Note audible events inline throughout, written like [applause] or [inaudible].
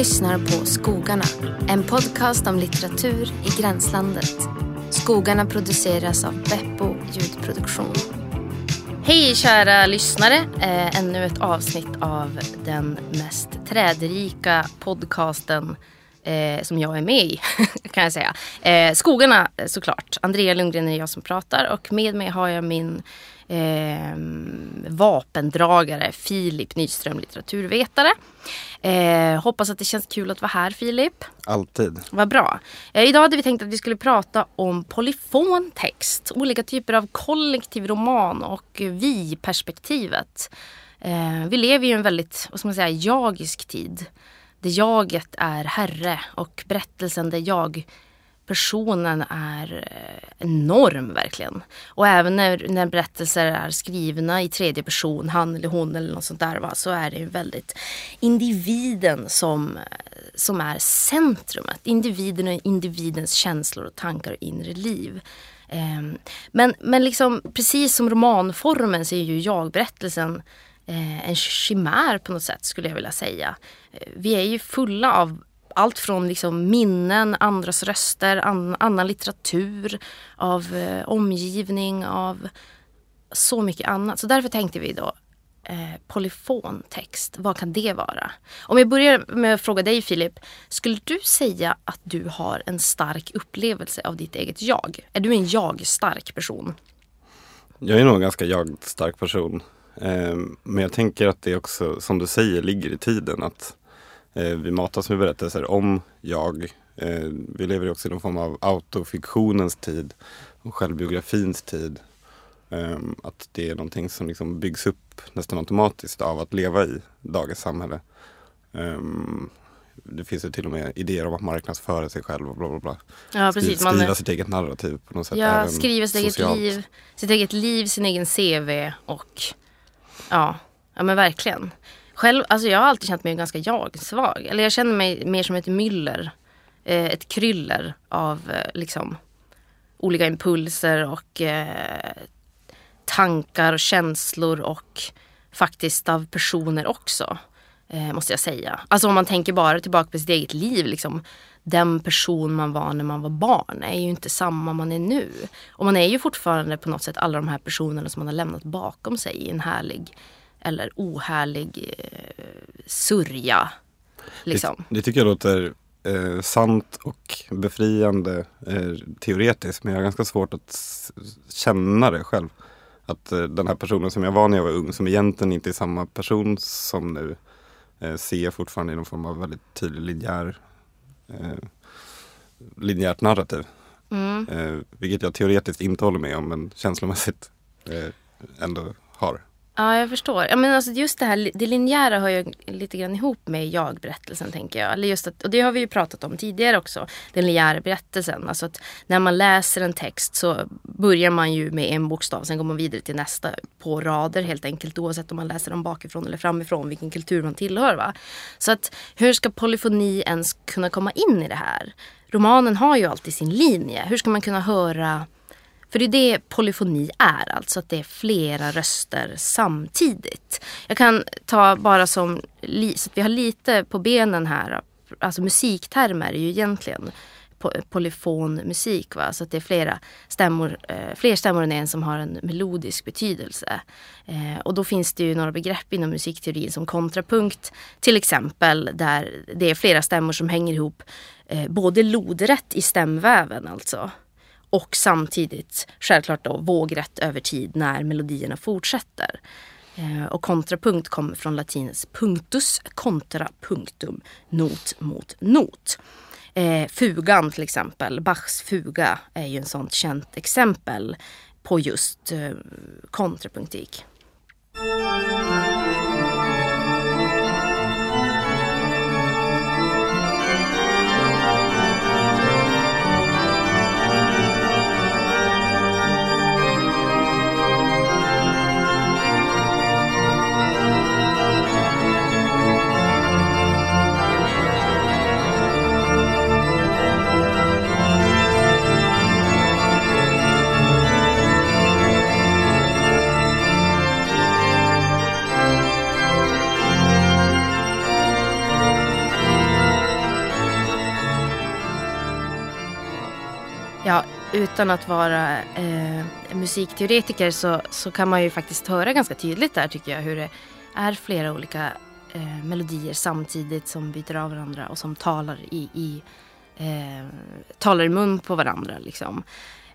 lyssnar på Skogarna, en podcast om litteratur i gränslandet. Skogarna produceras av Beppo ljudproduktion. Hej kära lyssnare! Eh, ännu ett avsnitt av den mest trädrika podcasten eh, som jag är med i, [laughs] kan jag säga. Eh, Skogarna såklart. Andrea Lundgren är jag som pratar och med mig har jag min eh, vapendragare Filip Nyström, litteraturvetare. Eh, hoppas att det känns kul att vara här Filip. Alltid. Vad bra. Eh, idag hade vi tänkt att vi skulle prata om polyfon text. Olika typer av kollektiv roman och vi-perspektivet. Eh, vi lever ju i en väldigt, vad ska man säga, jagisk tid. Där jaget är herre och berättelsen där jag personen är eh, enorm verkligen. Och även när, när berättelser är skrivna i tredje person, han eller hon eller något sånt där, va, så är det ju väldigt individen som, eh, som är centrumet. Individen och individens känslor och tankar och inre liv. Ehm, men, men liksom, precis som romanformen så är ju jag-berättelsen eh, en chimär på något sätt skulle jag vilja säga. Vi är ju fulla av allt från liksom minnen, andras röster, an, annan litteratur, av eh, omgivning, av så mycket annat. Så därför tänkte vi då eh, polyfontext, vad kan det vara? Om jag börjar med att fråga dig Filip, skulle du säga att du har en stark upplevelse av ditt eget jag? Är du en jag-stark person? Jag är nog en ganska jag-stark person. Eh, men jag tänker att det också, som du säger, ligger i tiden. att vi matas med berättelser om jag. Eh, vi lever också i någon form av autofiktionens tid och självbiografins tid. Ehm, att det är någonting som liksom byggs upp nästan automatiskt av att leva i dagens samhälle. Ehm, det finns ju till och med idéer om att marknadsföra sig själv och bla bla bla. Ja, precis. Skriva, skriva sitt eget narrativ på något sätt. Ja, skriva sitt eget, liv, sitt eget liv, sin egen CV och ja, ja men verkligen. Själv, alltså jag har alltid känt mig ganska jag-svag. Eller jag känner mig mer som ett myller. Eh, ett kryller av eh, liksom olika impulser och eh, tankar och känslor och faktiskt av personer också. Eh, måste jag säga. Alltså om man tänker bara tillbaka på sitt eget liv. Liksom, den person man var när man var barn är ju inte samma man är nu. Och man är ju fortfarande på något sätt alla de här personerna som man har lämnat bakom sig i en härlig eller ohärlig eh, sörja. Liksom. Det, det, tycker jag låter eh, sant och befriande eh, teoretiskt men jag har ganska svårt att känna det själv. Att eh, den här personen som jag var när jag var ung som egentligen inte är samma person som nu eh, ser jag fortfarande i någon form av väldigt tydlig linjär eh, linjärt narrativ. Mm. Eh, vilket jag teoretiskt inte håller med om men känslomässigt ändå har. Ja, jag förstår. Ja, men alltså just det här det linjära hör ju lite grann ihop med jag-berättelsen tänker jag. Eller just att, och det har vi ju pratat om tidigare också. Den linjära berättelsen. Alltså att när man läser en text så börjar man ju med en bokstav. Sen går man vidare till nästa på rader helt enkelt. Oavsett om man läser dem bakifrån eller framifrån. Vilken kultur man tillhör. Va? Så att hur ska polyfoni ens kunna komma in i det här? Romanen har ju alltid sin linje. Hur ska man kunna höra för det är det polyfoni är, alltså att det är flera röster samtidigt. Jag kan ta bara som, så att vi har lite på benen här, alltså musiktermer är ju egentligen polyfonmusik. Va? Så att det är flera stämmor, eh, fler stämmor än en som har en melodisk betydelse. Eh, och då finns det ju några begrepp inom musikteorin som kontrapunkt till exempel där det är flera stämmor som hänger ihop eh, både lodrätt i stämväven alltså och samtidigt självklart då vågrätt över tid när melodierna fortsätter. Eh, och kontrapunkt kommer från latinets punctus, contra punctum, not mot not. Eh, fugan till exempel, Bachs fuga är ju ett sånt känt exempel på just eh, kontrapunktik. Ja, utan att vara eh, musikteoretiker så, så kan man ju faktiskt höra ganska tydligt där tycker jag hur det är flera olika eh, melodier samtidigt som byter av varandra och som talar i, i eh, talar i mun på varandra. Liksom.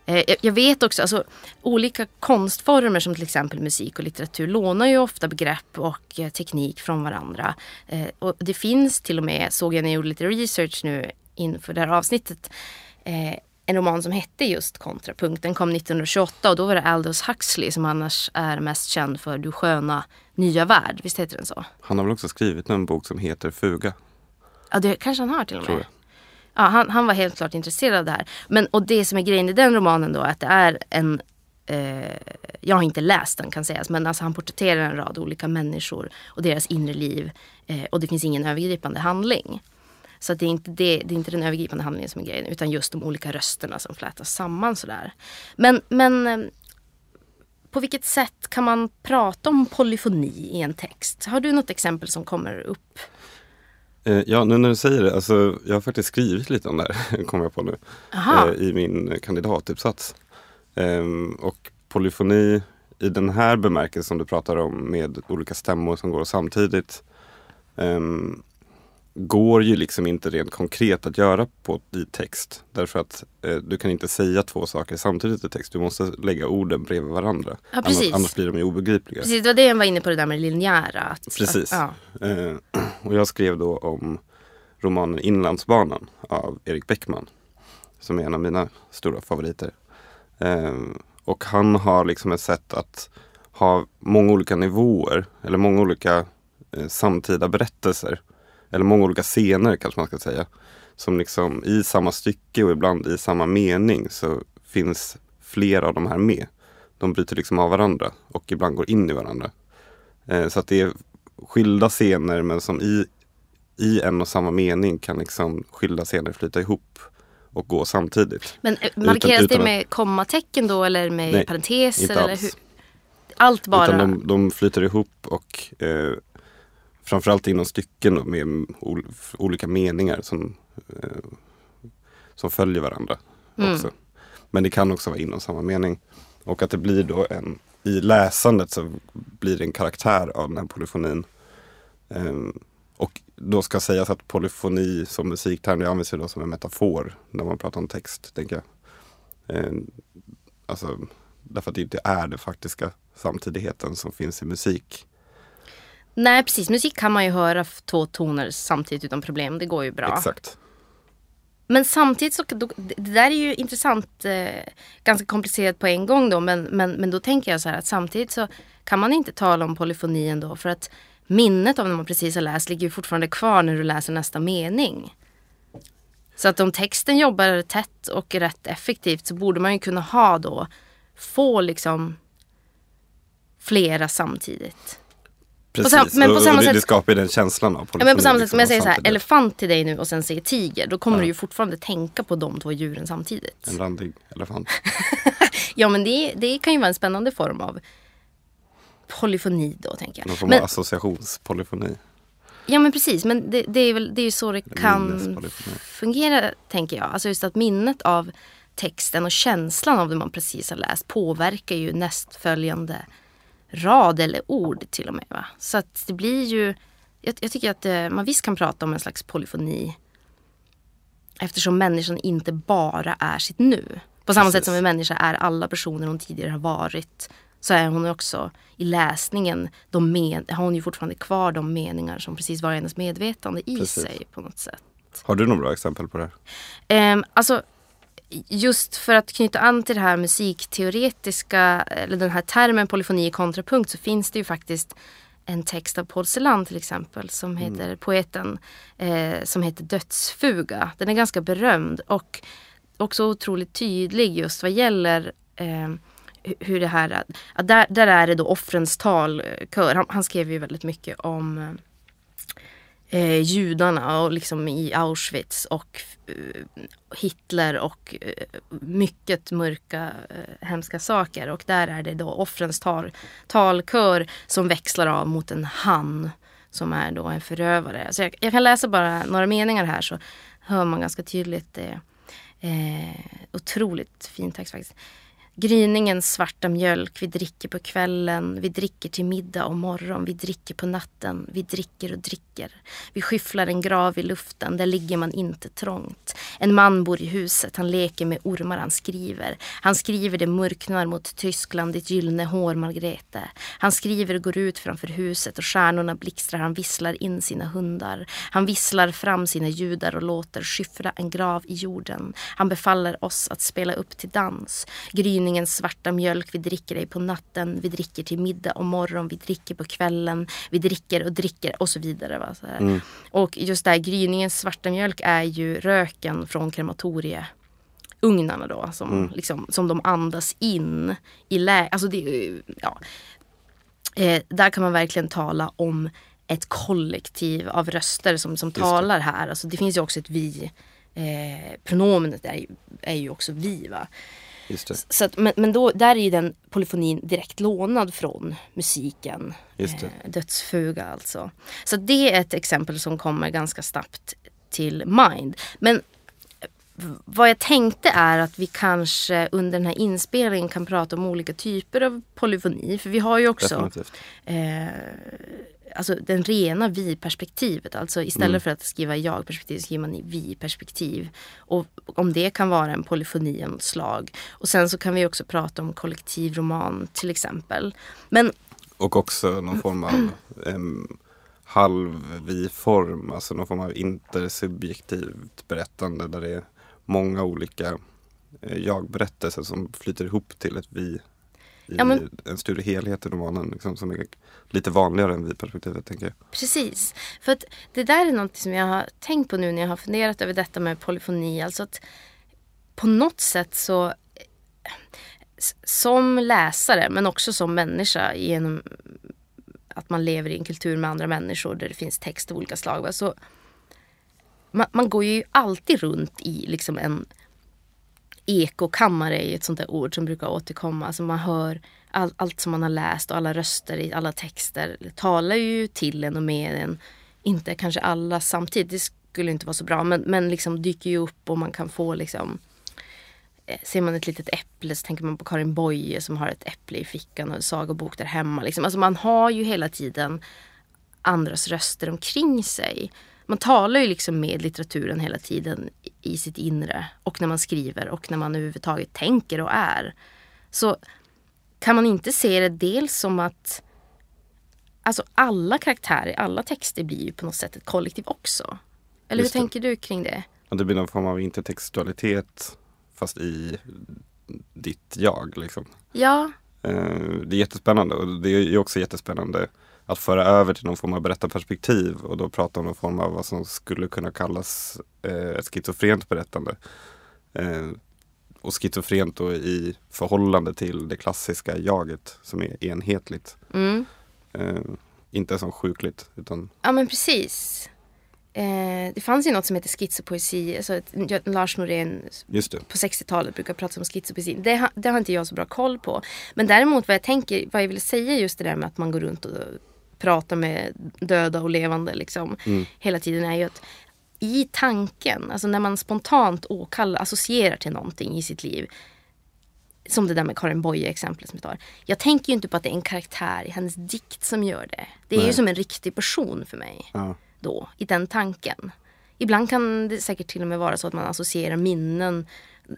Eh, jag vet också, alltså, olika konstformer som till exempel musik och litteratur lånar ju ofta begrepp och eh, teknik från varandra. Eh, och det finns till och med, såg jag när jag gjorde lite research nu inför det här avsnittet, eh, en roman som hette just Kontrapunkt. Den kom 1928 och då var det Aldous Huxley som annars är mest känd för Du sköna nya värld. Visst heter den så? Han har väl också skrivit en bok som heter Fuga? Ja, det kanske han har till och med. Ja, han, han var helt klart intresserad av det här. Men, och det som är grejen i den romanen då att det är en eh, jag har inte läst den kan sägas men alltså han porträtterar en rad olika människor och deras inre liv eh, och det finns ingen övergripande handling. Så det, är inte det, det är inte den övergripande handlingen som är grejen utan just de olika rösterna som flätas samman sådär. Men, men eh, på vilket sätt kan man prata om polyfoni i en text? Har du något exempel som kommer upp? Eh, ja, nu när du säger det, alltså, jag har faktiskt skrivit lite om det här, [laughs] kommer jag på nu, eh, i min kandidatuppsats. Ehm, och polyfoni i den här bemärkelsen som du pratar om med olika stämmor som går samtidigt ehm, går ju liksom inte rent konkret att göra på, i text. Därför att eh, du kan inte säga två saker samtidigt i text. Du måste lägga orden bredvid varandra. Ja, annars, annars, blir de ju obegripliga. Precis, det var det jag var inne på det där med linjära. Att, Precis. Att, ja. eh, [clears throat] och jag skrev då om romanen Inlandsbanan av Erik Bäckman. Som är en av mina stora favoriter. Eh, och han har liksom ett sätt att ha många olika nivåer eller många olika eh, samtida berättelser eller många olika scener kanske man ska säga. Som liksom i samma stycke och ibland i samma mening så finns flera av de här med. De bryter liksom av varandra och ibland går in i varandra. Eh, så att det är skilda scener men som i, i en och samma mening kan liksom skilda scener flyta ihop och gå samtidigt. Men eh, markeras utan, utan det med kommatecken då eller med nej, parenteser? Eller hur? Allt bara? Utan de, de flyter ihop och eh, framförallt inom stycken med olika meningar som, eh, som följer varandra. Mm. också. Men det kan också vara inom samma mening. Och att det blir då en, i läsandet så blir det en karaktär av den här polyfonin. Um, och då ska sägas att polyfoni som musikterm, det används ju då som en metafor när man pratar om text, tänker jag. Um, alltså, därför att det inte är den faktiska samtidigheten som finns i musik. Nej precis, musik kan man ju höra två toner samtidigt utan problem. Det går ju bra. Exakt. Men samtidigt så, det där är ju intressant, eh, ganska komplicerat på en gång då. Men, men, men då tänker jag så här att samtidigt så kan man inte tala om polyfoni ändå. För att minnet av när man precis har läst ligger ju fortfarande kvar när du läser nästa mening. Så att om texten jobbar tätt och rätt effektivt så borde man ju kunna ha då, få liksom flera samtidigt. Precis, sam, men på samma och det, sätt, det skapar ju den känslan av ja, men på samma sätt som jag säger så här, elefant till dig nu och sen säger tiger. Då kommer ja. du ju fortfarande tänka på de två djuren samtidigt. En randig elefant. [laughs] ja men det, det kan ju vara en spännande form av polyfoni då tänker jag. Någon form av associationspolyfoni. Ja men precis, men det, det är väl det är så det kan fungera tänker jag. Alltså just att minnet av texten och känslan av det man precis har läst påverkar ju nästföljande rad eller ord till och med. Va? Så att det blir ju, jag, jag tycker att eh, man visst kan prata om en slags polyfoni. Eftersom människan inte bara är sitt nu. På samma Precis. sätt som en människa är alla personer hon tidigare har varit. Så är hon också i läsningen, de med, har hon ju fortfarande kvar de meningar som precis var hennes medvetande i Precis. sig på något sätt. Har du några bra exempel på det? Um, alltså just för att knyta an till det här musikteoretiska, eller den här termen polyfoni i kontrapunkt så finns det ju faktiskt en text av Paul Celan till exempel som mm. heter mm. poeten eh, som heter Dödsfuga. Den är ganska berömd och också otroligt tydlig just vad gäller eh, hur det här, där, där är det då offrens talkör. Han, han skrev ju väldigt mycket om eh, judarna och liksom i Auschwitz och eh, Hitler och eh, mycket mörka eh, hemska saker. Och där är det då offrens tal, talkör som växlar av mot en han som är då en förövare. Så jag, jag, kan läsa bara några meningar här så hör man ganska tydligt det. Eh, otroligt fin text faktiskt. Gryningens svarta mjölk vi dricker på kvällen, vi dricker till middag och morgon, vi dricker på natten, vi dricker och dricker. Vi skyfflar en grav i luften, där ligger man inte trångt. En man bor i huset, han leker med ormar, han skriver. Han skriver det mörknar mot Tyskland, ditt gyllene hår Margrete. Han skriver och går ut framför huset och stjärnorna blixtrar, han visslar in sina hundar. Han visslar fram sina judar och låter skyffla en grav i jorden. Han befaller oss att spela upp till dans. Gryn gryningens svarta mjölk, vi dricker dig på natten, vi dricker till middag och morgon, vi dricker på kvällen, vi dricker och dricker och så vidare. Va? Så mm. Och just det här gryningens svarta mjölk är ju röken från krematorieugnarna då som, mm. liksom, som de andas in i lä... Alltså det, ja. Eh, där kan man verkligen tala om ett kollektiv av röster som, som talar här. Alltså det finns ju också ett vi. Eh, pronomenet är, är ju också vi. Va? Så att, men men då, där är ju den polyfonin direkt lånad från musiken. Eh, dödsfuga alltså. Så det är ett exempel som kommer ganska snabbt till mind. Men vad jag tänkte är att vi kanske under den här inspelningen kan prata om olika typer av polyfoni. För vi har ju också eh, alltså den rena vi-perspektivet. Alltså istället mm. för att skriva jag-perspektiv skriver man i vi-perspektiv. Och om det kan vara en polyfoni av slag. Och sen så kan vi också prata om kollektivroman till exempel. Men, och också någon form av um, halv-vi-form, alltså någon form av intersubjektivt berättande där det är många olika eh, jag-berättelser som flyter ihop till ett vi i ja, men, en större helhet i romanen liksom, som är lite vanligare än vi-perspektivet tänker jag. Precis, för att det där är något som jag har tänkt på nu när jag har funderat över detta med polyfoni. Alltså att på något sätt så som läsare men också som människa genom att man lever i en kultur med andra människor där det finns text av olika slag. Så man, man går ju alltid runt i liksom en ekokammare är ett sånt där ord som brukar återkomma. Alltså man hör all, allt som man har läst och alla röster i alla texter talar ju till en och med en. Inte kanske alla samtidigt, det skulle inte vara så bra men, men liksom dyker ju upp och man kan få liksom eh, Ser man ett litet äpple så tänker man på Karin Boye som har ett äpple i fickan och en sagobok där hemma. Liksom. Alltså man har ju hela tiden andras röster omkring sig man talar ju liksom med litteraturen hela tiden i sitt inre och när man skriver och när man överhuvudtaget tänker och är. Så kan man inte se det dels som att alltså alla karaktärer, alla texter blir ju på något sätt ett kollektiv också. Eller Just hur det. tänker du kring det? Ja, det blir någon form av intertextualitet fast i ditt jag. Liksom. Ja. Eh, det är jättespännande och det är också jättespännande att föra över till någon form av berättarperspektiv och då prata om någon form av vad som skulle kunna kallas eh, ett schizofrent berättande. Eh, och schizofrent då i förhållande till det klassiska jaget som är enhetligt. Mm. Eh, inte som sjukligt utan... Ja men precis. Eh, det fanns ju något som heter schizopoesi. Alltså Lars Norén på 60-talet brukar prata om schizopoesi. Det, det har inte jag så bra koll på. Men däremot vad jag tänker, vad jag vill säga just det där med att man går runt och prata med döda och levande liksom, mm. hela tiden är ju att i tanken, alltså när man spontant åkallar, associerar till någonting i sitt liv. Som det där med Karin Boye exemplet som jag tar. Jag tänker ju inte på att det är en karaktär i hennes dikt som gör det. Det är Nej. ju som en riktig person för mig. Ja. Då, i den tanken. Ibland kan det säkert till och med vara så att man associerar minnen.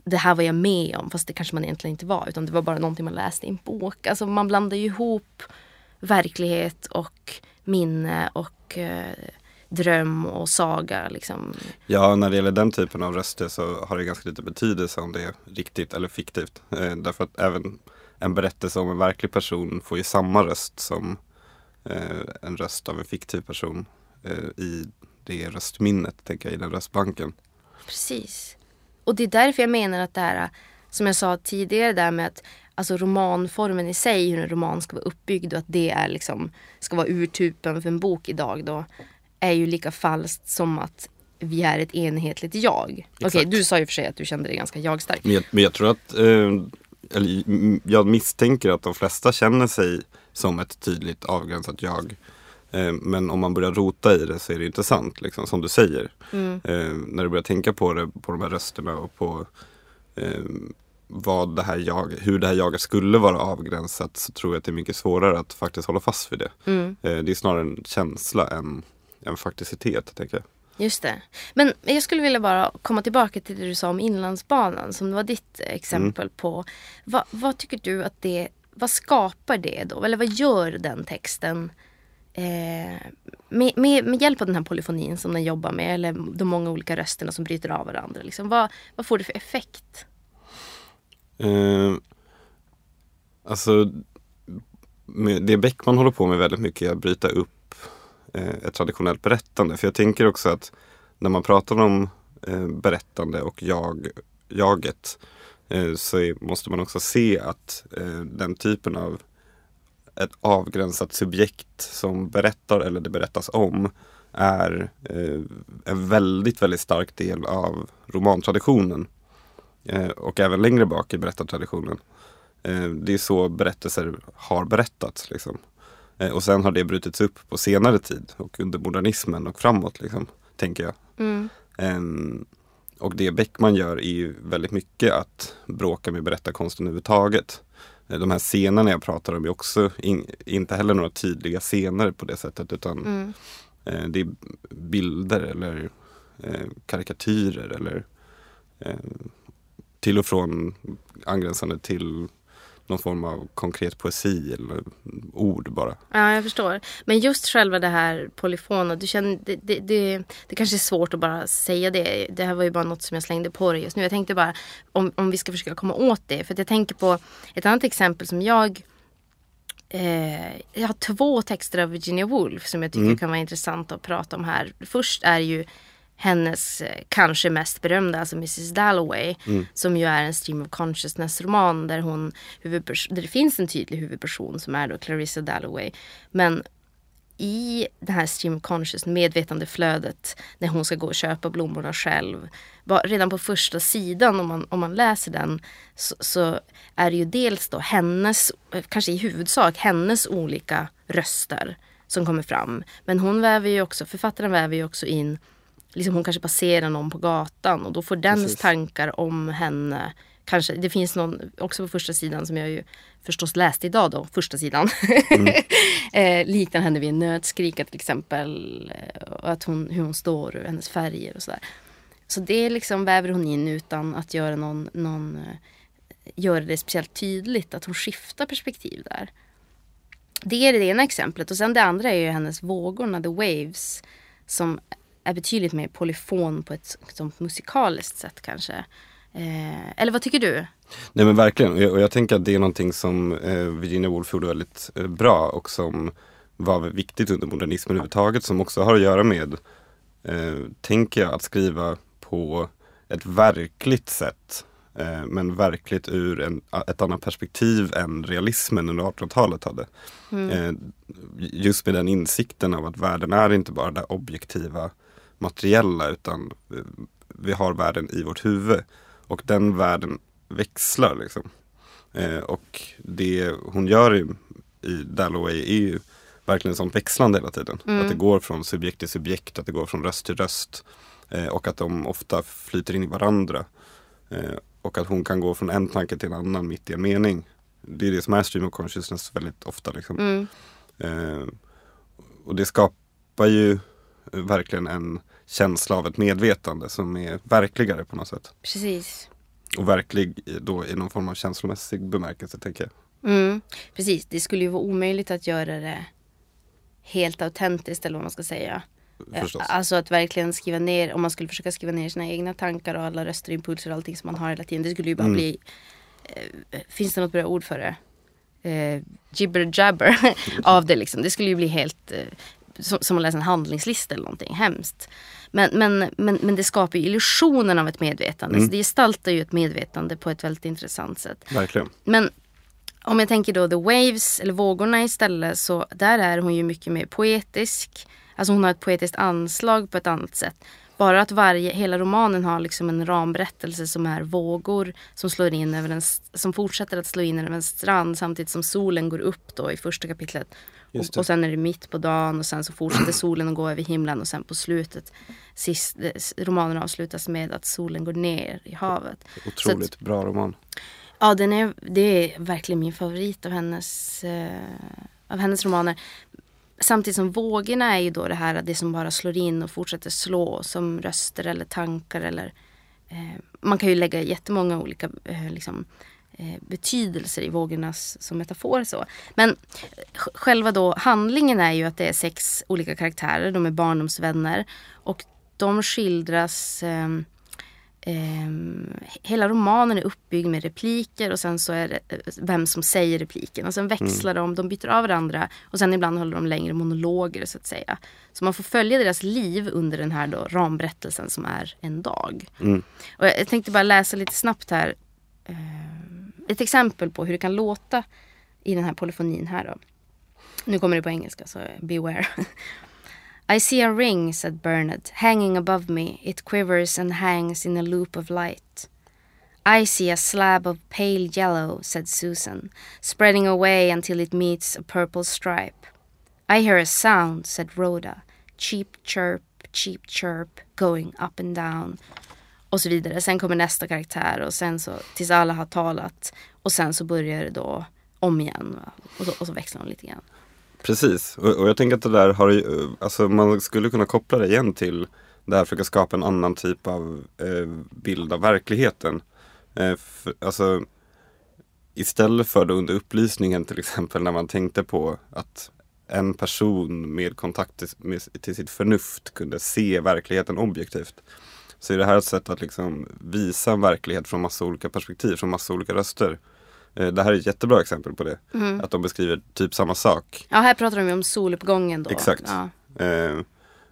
Det här var jag med om fast det kanske man egentligen inte var. Utan det var bara någonting man läste i en bok. Alltså man blandar ju ihop verklighet och minne och eh, dröm och saga. Liksom. Ja, när det gäller den typen av röster så har det ganska lite betydelse om det är riktigt eller fiktivt. Eh, därför att även en berättelse om en verklig person får ju samma röst som eh, en röst av en fiktiv person eh, i det röstminnet, tänker jag, i den röstbanken. Precis. Och det är därför jag menar att det här, som jag sa tidigare där med att alltså romanformen i sig, hur en roman ska vara uppbyggd och att det är liksom, ska vara urtypen för en bok idag då, är ju lika falskt som att vi är ett enhetligt jag. Okej, okay, du sa ju för sig att du kände dig ganska jag-stark. Men jag, men jag tror att, eh, eller jag misstänker att de flesta känner sig som ett tydligt avgränsat jag. Eh, men om man börjar rota i det så är det inte sant, liksom, som du säger. Mm. Eh, när du börjar tänka på det, på de här rösterna och på eh, vad det här jag, hur det här jaget skulle vara avgränsat så tror jag att det är mycket svårare att faktiskt hålla fast vid det. Mm. Eh, det är snarare en känsla än en fakticitet, tänker jag. Just det. Men jag skulle vilja bara komma tillbaka till det du sa om Inlandsbanan som var ditt exempel på. Va, vad tycker du att det, vad skapar det då? Eller vad gör den texten eh, med, med, med hjälp av den här polyfonin som den jobbar med eller de många olika rösterna som bryter av varandra. Liksom, vad, vad får det för effekt? Eh, alltså, det Beckman håller på med väldigt mycket är att bryta upp eh, ett traditionellt berättande. För jag tänker också att när man pratar om eh, berättande och jag, jaget eh, så är, måste man också se att eh, den typen av ett avgränsat subjekt som berättar eller det berättas om är eh, en väldigt, väldigt stark del av romantraditionen. Eh, och även längre bak i berättartraditionen. Eh, det är så berättelser har berättats. Liksom. Eh, och sen har det brutits upp på senare tid och under modernismen och framåt, liksom, tänker jag. Mm. Ehm, och det Beckman gör är ju väldigt mycket att bråka med berättarkonsten överhuvudtaget. De här scenerna jag pratar om är också in, inte heller några tydliga scener på det sättet utan Mm. det är bilder eller karikatyrer eller till och från angränsande till någon form av konkret poesi eller ord bara. Ja, jag förstår. Men just själva det här polyfona, du känner, det, det, det, det kanske är svårt att bara säga det. Det här var ju bara något som jag slängde på dig just nu. Jag tänkte bara om, om vi ska försöka komma åt det. För att jag tänker på ett annat exempel som jag Eh, jag har två texter av Virginia Woolf som jag tycker Mm. kan vara intressant att prata om här. Först är ju hennes eh, kanske mest berömda, alltså Mrs Dalloway. Som ju är en stream of consciousness roman där, hon, där det finns en tydlig huvudperson som är då Clarissa Dalloway. Men i det här stream of conscious medvetandeflödet när hon ska gå och köpa blommorna själv. Redan på första sidan om man, om man läser den så, så är det ju dels då hennes, kanske i huvudsak hennes olika röster som kommer fram. Men hon väver ju också, författaren väver ju också in, liksom hon kanske passerar någon på gatan och då får dens Precis. tankar om henne Kanske, det finns någon också på första sidan som jag ju förstås läste idag då, första sidan. [laughs] eh, liknar henne vid en nötskrika till exempel. eh, Och att hon, hur hon står och hennes färger och sådär. Så det liksom väver hon in utan att göra någon, någon eh, göra det speciellt tydligt att hon skiftar perspektiv där. Det är det ena exemplet och sen det andra är ju hennes vågorna, the waves. Som är betydligt mer polyfon på ett som musikaliskt sätt kanske. Eh, eller vad tycker du? Nej men verkligen, och jag, och jag tänker att det är någonting som eh, Virginia Woolf gjorde väldigt eh, bra och som var viktigt under modernismen överhuvudtaget som också har att göra med, eh, tänker jag, att skriva på ett verkligt sätt. Eh, men verkligt ur en, ett annat perspektiv än realismen under 1800-talet hade. Eh, just med den insikten av att världen är inte bara det objektiva materiella utan vi har världen i vårt huvud. Och den världen växlar liksom. Eh, och det hon gör i, i Dalloway är ju verkligen sånt växlande hela tiden. Att det går från subjekt till subjekt, att det går från röst till röst. Eh, och att de ofta flyter in i varandra. Eh, och att hon kan gå från en tanke till en annan mitt i en mening. Det är det som är stream of consciousness väldigt ofta. Liksom. Mm. Eh, och det skapar ju verkligen en känsla av ett medvetande som är verkligare på något sätt. Precis. Och verklig då i någon form av känslomässig bemärkelse tänker jag. Mm, precis, det skulle ju vara omöjligt att göra det helt autentiskt eller vad man ska säga. Eh, Förstås. Alltså att verkligen skriva ner, om man skulle försöka skriva ner sina egna tankar och alla röster, impulser och allting som man har hela tiden. Det skulle ju bara Mm. bli, eh, finns det något bra ord för det? Eh, gibber jabber [laughs] av det liksom. Det skulle ju bli helt eh, som, att läsa en handlingslista eller någonting hemskt. Men, men, men, men det skapar illusionen av ett medvetande. Mm. Så det gestaltar ju ett medvetande på ett väldigt intressant sätt. Verkligen. Men om jag tänker då The Waves eller Vågorna istället så där är hon ju mycket mer poetisk. Alltså hon har ett poetiskt anslag på ett annat sätt. bara att varje, hela romanen har liksom en ramberättelse som är vågor som slår in över en, som fortsätter att slå in över en strand samtidigt som solen går upp då i första kapitlet. Och, och, sen är det mitt på dagen och sen så fortsätter [clears throat] solen att gå över himlen och sen på slutet sist, romanen avslutas med att solen går ner i havet. Otroligt att, bra roman. Ja, den är, det är verkligen min favorit av hennes, eh, av hennes romaner. Samtidigt som vågorna är ju då det här det som bara slår in och fortsätter slå som röster eller tankar eller eh, man kan ju lägga jättemånga olika eh, liksom, eh, betydelser i vågornas som metafor. Så. Men själva då handlingen är ju att det är sex olika karaktärer, de är barndomsvänner och de skildras eh, eh, hela romanen är uppbyggd med repliker och sen så är det eh, vem som säger repliken. Och sen växlar mm. de, de byter av varandra och sen ibland håller de längre monologer så att säga. Så man får följa deras liv under den här då ramberättelsen som är en dag. Mm. Och jag tänkte bara läsa lite snabbt här. Eh, ett exempel på hur det kan låta i den här polyfonin här då. Nu kommer det på engelska så beware. [laughs] I see a ring, said Bernard, hanging above me. It quivers and hangs in a loop of light. I see a slab of pale yellow, said Susan, spreading away until it meets a purple stripe. I hear a sound, said Rhoda. Cheap chirp, cheap chirp, going up and down. Och så vidare. Sen kommer nästa karaktär och sen så tills alla har talat. Och sen så börjar det då om igen. Och, så, och så växlar de lite grann. Precis, och, och, jag tänker att det där har alltså man skulle kunna koppla det igen till det här försöka skapa en annan typ av eh, bild av verkligheten. Eh, för, alltså istället för då under upplysningen till exempel när man tänkte på att en person med kontakt till, med, till sitt förnuft kunde se verkligheten objektivt. Så är det här ett sätt att liksom visa en verklighet från massa olika perspektiv, från massa olika röster. Eh, det här är ett jättebra exempel på det. Mm. Att de beskriver typ samma sak. Ja, här pratar de ju om soluppgången då. Exakt. Ja. Eh,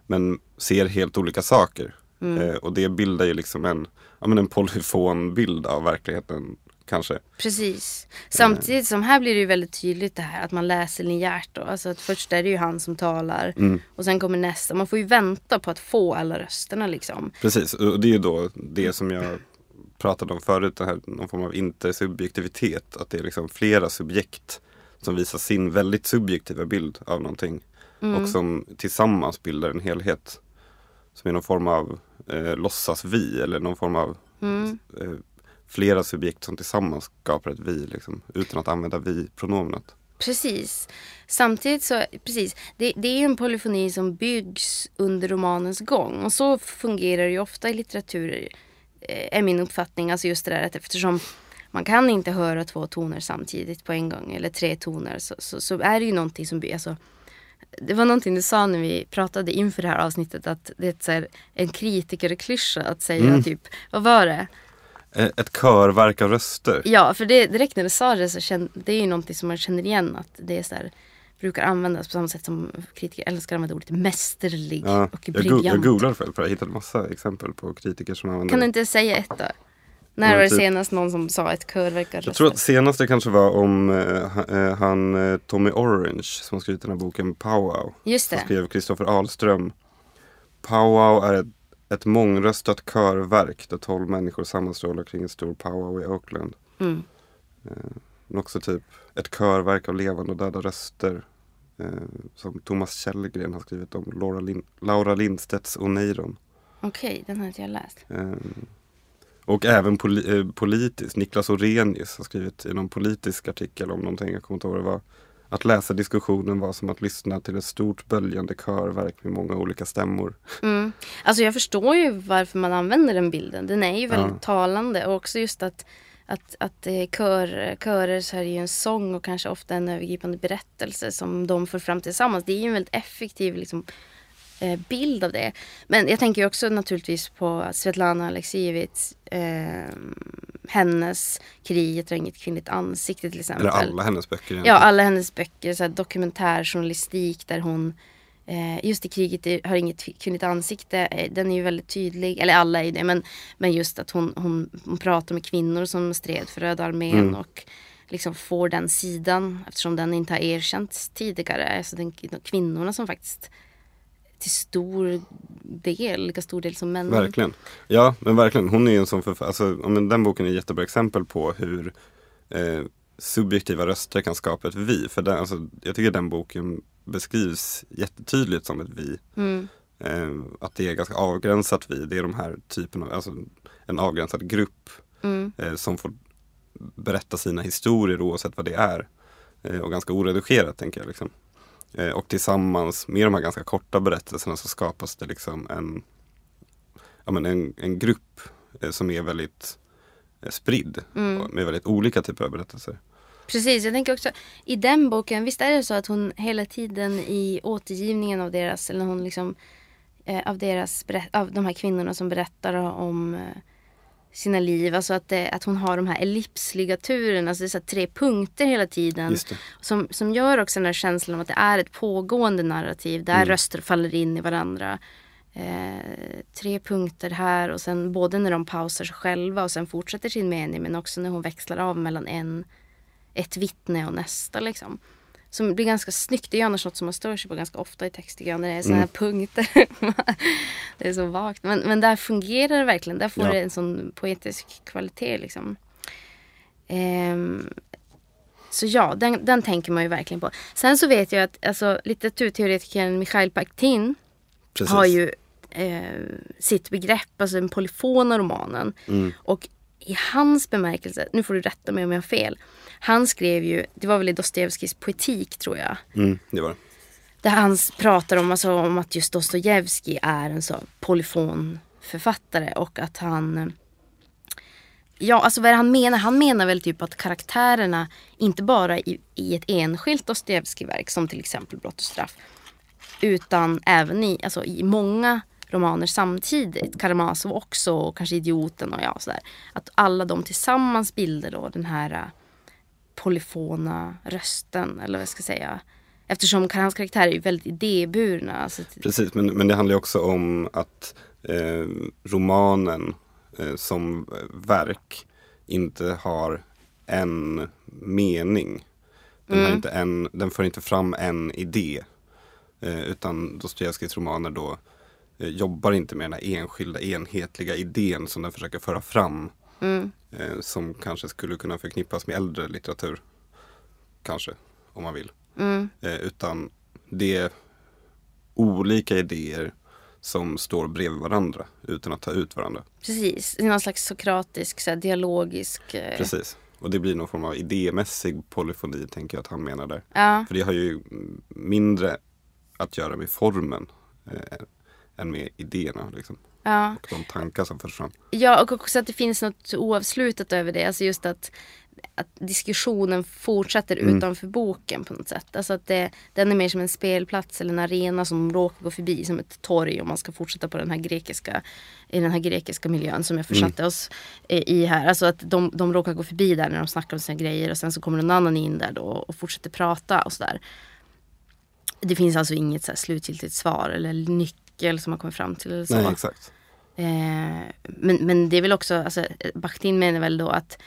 men ser helt olika saker. Mm. Eh, och det bildar ju liksom en, ja, men en polyfon bild av verkligheten kanske. Precis. Samtidigt som här blir det ju väldigt tydligt det här att man läser linjärt då. Alltså att först är det ju han som talar mm. och sen kommer nästa. Man får ju vänta på att få alla rösterna liksom. Precis, och det är ju då det som jag pratade om förut, det här, någon form av intersubjektivitet. Att det är liksom flera subjekt som visar sin väldigt subjektiva bild av någonting. Mm. Och som tillsammans bildar en helhet. Som är någon form av eh, låtsas vi eller någon form av mm. eh, flera subjekt som tillsammans skapar ett vi. Liksom, utan att använda vi-pronomenet. Precis. Samtidigt så, precis, det, det är en polyfoni som byggs under romanens gång. Och så fungerar det ju ofta i litteratur är min uppfattning. Alltså just det där att eftersom man kan inte höra två toner samtidigt på en gång eller tre toner så, så, så är det ju någonting som blir, alltså, det var någonting du sa när vi pratade inför det här avsnittet att det är här, en kritikerklyscha att säga mm. typ, vad var det? Ett körverk av röster. Ja, för det, direkt när du sa det så kände, det är ju någonting som man känner igen att det är så här, brukar användas på samma sätt som kritiker älskar att använda ordet mästerlig ja, och briljant. Jag, googlade själv för jag hittade massa exempel på kritiker som använder Kan du inte säga ett då? När var det typ, senast någon som sa ett körverk Jag tror att senaste kanske var om uh, han uh, Tommy Orange som har skrivit den här boken Powwow. Just det. Som skrev Kristoffer Ahlström. Powwow är ett, ett mångröstat körverk där tolv människor sammanstrålar kring en stor powwow i Oakland. Mm. Uh, men också typ ett körverk av levande och döda röster. Eh, som Thomas Källgren har skrivit om Laura, Lin Laura Lindstedts Oneiron. Okej, okay, den har inte jag läst. Eh, och även poli eh, politiskt. Niklas Orenius har skrivit i någon politisk artikel om någonting, jag kommer inte ihåg vad det var. Att läsa diskussionen var som att lyssna till ett stort böljande körverk med många olika stämmor. Mm. Alltså jag förstår ju varför man använder den bilden. Den är ju väldigt ja. talande och också just att att, att kör, körer så är det ju en sång och kanske ofta en övergripande berättelse som de får fram tillsammans. Det är ju en väldigt effektiv liksom, eh, bild av det. Men jag tänker också naturligtvis på Svetlana Aleksijevits eh, hennes Kriget har inget kvinnligt ansikte till exempel. Eller alla hennes böcker. Egentligen. Ja, alla hennes böcker. Så här, dokumentärjournalistik där hon Eh, just i kriget har inget kvinnligt ansikte. Eh, den är ju väldigt tydlig, eller alla är det. Men, men just att hon, hon, hon pratar med kvinnor som stred för Röda armén mm. och liksom får den sidan eftersom den inte har erkänts tidigare. Alltså den, de kvinnorna som faktiskt till stor del, lika stor del som män. Verkligen. Ja, men verkligen. Hon är ju en sån författare. Alltså, ja, men den boken är ett jättebra exempel på hur eh, subjektiva röster kan skapa ett vi. För den, alltså, jag tycker den boken beskrivs jättetydligt som ett vi. Mm. Eh, att det är ganska avgränsat vi. Det är de här typen av, alltså en avgränsad grupp Mm. eh, som får berätta sina historier oavsett vad det är. Eh, och ganska oredigerat tänker jag. Liksom. Eh, och tillsammans med de här ganska korta berättelserna så skapas det liksom en, ja, men en, en grupp eh, som är väldigt eh, spridd. Mm. Med väldigt olika typer av berättelser. Precis, jag tänker också i den boken, visst är det så att hon hela tiden i återgivningen av deras, eller hon liksom eh, av deras, av de här kvinnorna som berättar om eh, sina liv, alltså att, det, att hon har de här ellipsligaturerna, alltså det är så här tre punkter hela tiden. Som, som gör också den här känslan av att det är ett pågående narrativ där Mm. röster faller in i varandra. Eh, tre punkter här och sen både när de pausar sig själva och sen fortsätter sin mening men också när hon växlar av mellan en, ett vittne och nästa liksom. Som blir ganska snyggt. Det är ju annars något som man stör sig på ganska ofta i text tycker jag, när det är sådana här punkter. [laughs] det är så vagt. Men, men där fungerar det verkligen. Där får Ja. det en sån poetisk kvalitet liksom. Ehm, så ja, den, den tänker man ju verkligen på. Sen så vet jag att alltså, litteraturteoretikern Mikhail Bakhtin Precis. har ju eh, sitt begrepp, alltså den polyfona romanen. Mm. Och i hans bemärkelse, nu får du rätta mig om jag har fel. Han skrev ju, det var väl i Dostojevskijs poetik tror jag. Mm, det var det. Där han pratar om, alltså, om att just Dostojevskij är en så polyfon författare och att han eh, Ja, alltså vad är det han menar? Han menar väl typ att karaktärerna inte bara i, i ett enskilt Dostojevskij-verk som till exempel Brott och straff utan även i, alltså, i många romaner samtidigt. Karamazov också och kanske Idioten och ja sådär. Att alla de tillsammans bildar då den här äh, polyfona rösten eller vad jag ska säga. Eftersom hans karaktärer är väldigt idéburna. Alltså, Precis, men, men det handlar ju också om att eh, romanen eh, som verk inte har en mening. Den, har inte en, den för inte fram en idé. Eh, utan Dostojevskijs romaner då eh, jobbar inte med den här enskilda enhetliga idén som den försöker föra fram. mm, Eh, som kanske skulle kunna förknippas med äldre litteratur. Kanske, om man vill. mm, Eh, utan det är olika idéer som står bredvid varandra utan att ta ut varandra. precis, någon slags sokratisk, så här, dialogisk. eh, Precis. Och det blir någon form av idémässig polyfoni tänker jag att han menar där. Ja, För det har ju mindre att göra med formen eh, än med idéerna liksom. ja. Och de tankar som förs fram. Ja, och också att det finns något oavslutat över det. Alltså just att, att diskussionen fortsätter Mm. utanför boken på något sätt. Alltså att det, den är mer som en spelplats eller en arena som råkar gå förbi som ett torg om man ska fortsätta på den här grekiska, i den här grekiska miljön som jag försatte Mm. oss i här. Alltså att de, de råkar gå förbi där när de snackar om sina grejer och sen så kommer någon annan in där då och fortsätter prata och sådär. Det finns alltså inget så slutgiltigt svar eller nyckel som man kommer fram till. Eller så. Nej, exakt. Eh, men, men det är väl också, alltså, Bakhtin menar väl då att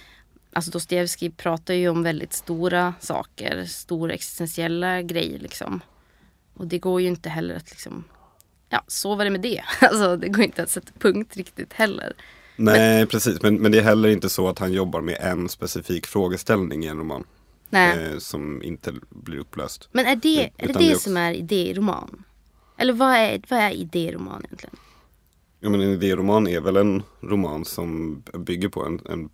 Alltså Dostojevskij pratar ju om väldigt stora saker, stora existentiella grejer liksom. Och det går ju inte heller att liksom, ja så var det med det. [laughs] Alltså det går inte att sätta punkt riktigt heller. Nej, precis. Men, men det är heller inte så att han jobbar med en specifik frågeställning i en roman. Eh, som inte blir upplöst. Men är det är det, det det också- som är idéroman? Eller vad är, vad är idéroman egentligen? Ja, men en idéroman är väl en roman som bygger på en, en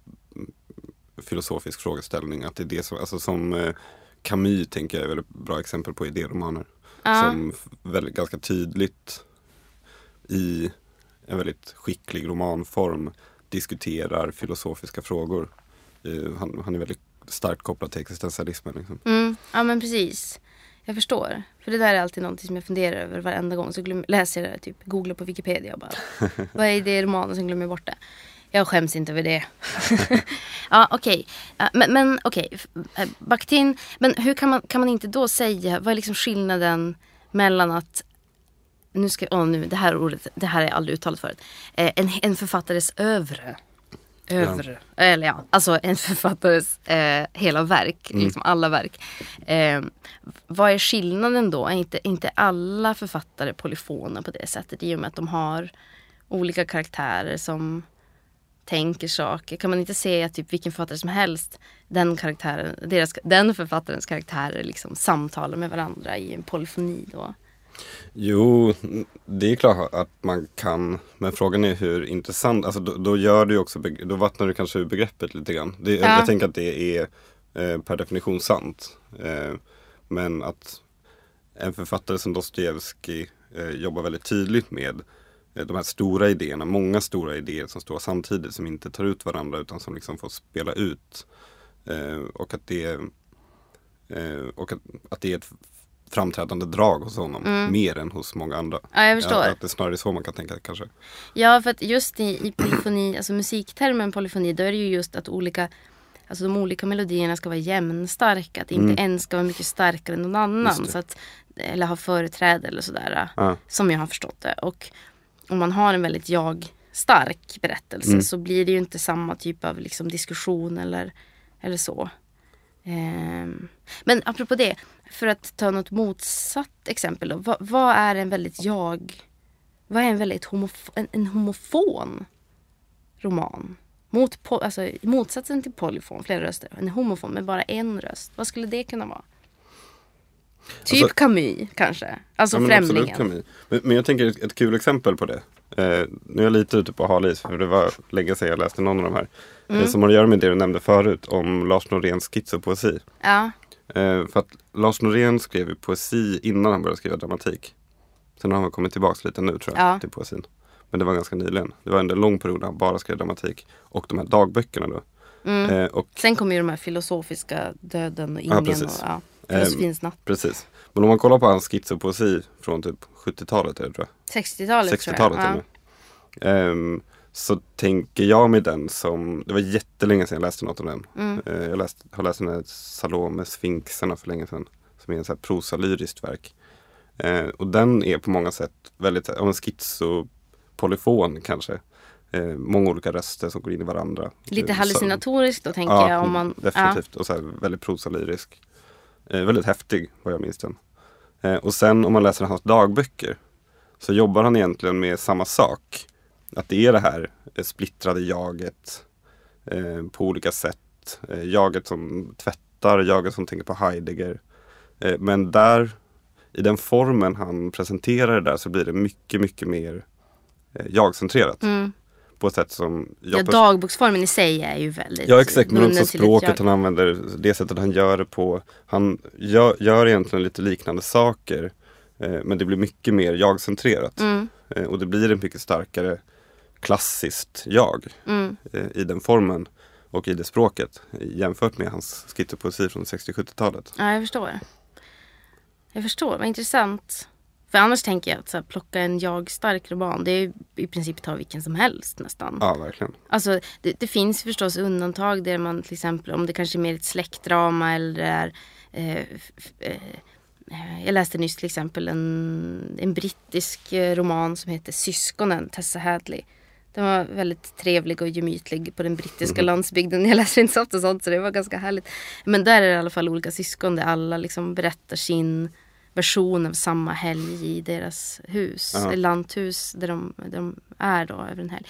filosofisk frågeställning. Att det är det som, alltså som eh, Camus tänker jag är ett bra exempel på idéromaner. Ja. Som väldigt, ganska tydligt i en väldigt skicklig romanform diskuterar filosofiska frågor. Eh, han, han är väldigt starkt kopplad till existentialismen. Liksom. Mm, ja men precis. Jag förstår. För det där är alltid någonting som jag funderar över varenda gång. Så glöm, läser jag det, typ googlar på Wikipedia och bara. [laughs] vad är det i romanen sen glömmer bort det. Jag skäms inte över det. [laughs] ja okej. Ja, men men okej. F- eh, Bakhtin. Men hur kan man, kan man inte då säga. Vad är liksom skillnaden mellan att. Nu ska, åh nu, det här ordet, det här jag aldrig uttalat förut. Eh, en, en författares övre. Övre. Eller ja, alltså en [laughs] författares eh, hela verk, Mm. liksom alla verk. Eh, vad är skillnaden då? Är inte, inte alla författare polyfona på det sättet i och med att de har olika karaktärer som tänker saker? Kan man inte säga att typ vilken författare som helst, den, karaktären, deras, den författarens karaktärer liksom samtalar med varandra i en polyfoni då? Jo, det är klart att man kan. Men frågan är hur intressant, alltså då, då gör du också, då vattnar du kanske ur begreppet lite grann. Det, Ja. Jag tänker att det är eh, per definition sant. Eh, men att en författare som Dostojevskij eh, jobbar väldigt tydligt med de här stora idéerna, många stora idéer som står samtidigt som inte tar ut varandra utan som liksom får spela ut. Och att det, och att, att det är ett framträdande drag hos honom mer än hos många andra. Ja, jag förstår. Ja, att det är snarare så man kan tänka kanske. Ja, för att just i, i polyfoni, alltså musiktermen polyfoni, då är det ju just att olika Alltså de olika melodierna ska vara jämnstarka. Att inte en ska vara mycket starkare än någon Mm. Annan. Så att, eller ha företräde eller sådär. Ja. Som jag har förstått det. Och om man har en väldigt jag-stark berättelse Mm. så blir det ju inte samma typ av liksom, diskussion eller, eller så. Ehm, Men apropå det, för att ta något motsatt exempel då. Vad, vad är en väldigt jag... Vad är en väldigt homof- en, en homofon roman? Mot, alltså, motsatsen till polyfon, flera röster. En homofon med bara en röst. Vad skulle det kunna vara? Typ Alltså- Camus kanske. Alltså Ja, men Främlingen. absolut vi. Men, men jag tänker ett, ett kul exempel på det. Eh, nu är jag lite ute på hal is för det var länge sedan jag läste någon av de här. Mm. Eh, som har att göra med det du nämnde förut om Lars Noréns schizopoesi. Ja, Eh, för att Lars Norén skrev ju poesi innan han började skriva dramatik. Sen har han kommit tillbaka lite nu tror jag Ja. till poesin. Men det var ganska nyligen. Det var under en lång period när han bara skrev dramatik. Och de här dagböckerna då. Mm. Eh, och Sen kommer ju de här filosofiska döden och Ja, ingen och precis. ja, Ehm, filosofins natt. Precis. Men om man kollar på hans schizopoesi från typ 70-talet är det tror jag. 60-talet 60-talet tror jag. med. Ehm, så tänker jag med den som, det var jättelänge sedan jag läste något av den. Mm. Eh, jag läst, har läst den här Salome Sfinxerna för länge sedan. Som är en så här prosalyriskt verk. Eh, och den är på många sätt väldigt, ja men schizopolyfon kanske. Eh, många olika röster som går in i varandra. Lite hallucinatoriskt då tänker Ja, jag. Om man, definitivt. Och så här, väldigt prosalyrisk. Eh, väldigt häftig vad jag minns den. Eh, och sen om man läser hans dagböcker så jobbar han egentligen med samma sak. Att det är det här eh, splittrade jaget eh, på olika sätt. Eh, jaget som tvättar, jaget som tänker på Heidegger. Eh, men där, i den formen han presenterar det där så blir det mycket, mycket mer eh, Mm. På ett sätt som ja, dagboksformen i sig är ju väldigt Ja exakt, men också ett språket han använder, det sättet han gör det på. Han gör, gör egentligen lite liknande saker. Eh, men det blir mycket mer jag-centrerat. Mm, Eh, och det blir en mycket starkare klassiskt jag mm. eh, i den formen och i det språket jämfört med hans schizopoesi från 60-70-talet. Ja, jag förstår. Jag förstår, vad intressant. För annars tänker jag att så här, plocka en jag-stark roman, det är ju i princip ta vilken som helst nästan. Ja, verkligen. Alltså, det, det finns förstås undantag där man till exempel, om det kanske är mer ett släktdrama eller det är eh, eh, jag läste nyss till exempel en, en brittisk eh, roman som heter Syskonen, Tessa Hadley. Den var väldigt trevlig och gemytlig på den brittiska landsbygden. [laughs] Jag läser inte så ofta sånt så det var ganska härligt. Men där är det i alla fall olika syskon där alla liksom berättar sin version av samma helg i deras hus. Ja. Lanthus där de, där de är då över en helg.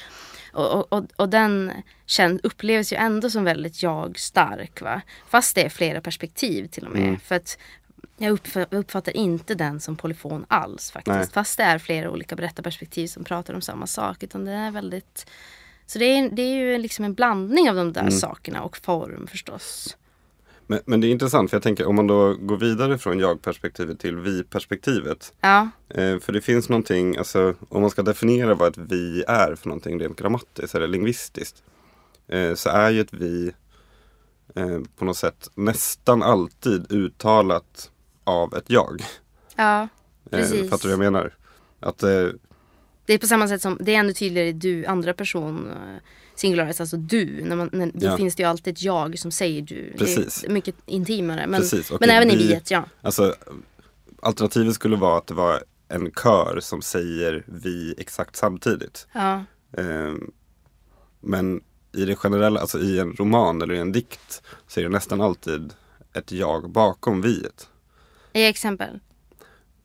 Och, och, och, den känn, upplevs ju ändå som väldigt jag-stark. Va? Fast det är flera perspektiv till och med. Mm. För att jag uppfattar, uppfattar inte den som polyfon alls faktiskt. Nej. Fast det är flera olika berättarperspektiv som pratar om samma sak. Utan det är väldigt... Så det är, det är ju liksom en blandning av de där Mm. sakerna och form förstås. Men, men det är intressant för jag tänker om man då går vidare från jag-perspektivet till vi-perspektivet. Ja, Eh, för det finns någonting, alltså om man ska definiera vad ett vi är för någonting rent grammatiskt eller lingvistiskt. Eh, så är ju ett vi eh, på något sätt nästan alltid uttalat av ett jag. ja Eh, Precis. fattar du vad jag menar? Att, eh, Det är på samma sätt som, det är ännu tydligare du, andra person eh, singularis, alltså du. När man, när, då Ja. finns det ju alltid ett jag som säger du. Precis. Det är mycket intimare. Men, Precis, och men även i vi- viet, ja. alltså, alternativet skulle vara att det var en kör som säger vi exakt samtidigt. ja. Eh, men i det generella, alltså i en roman eller i en dikt så är det nästan alltid ett jag bakom viet. Ge exempel.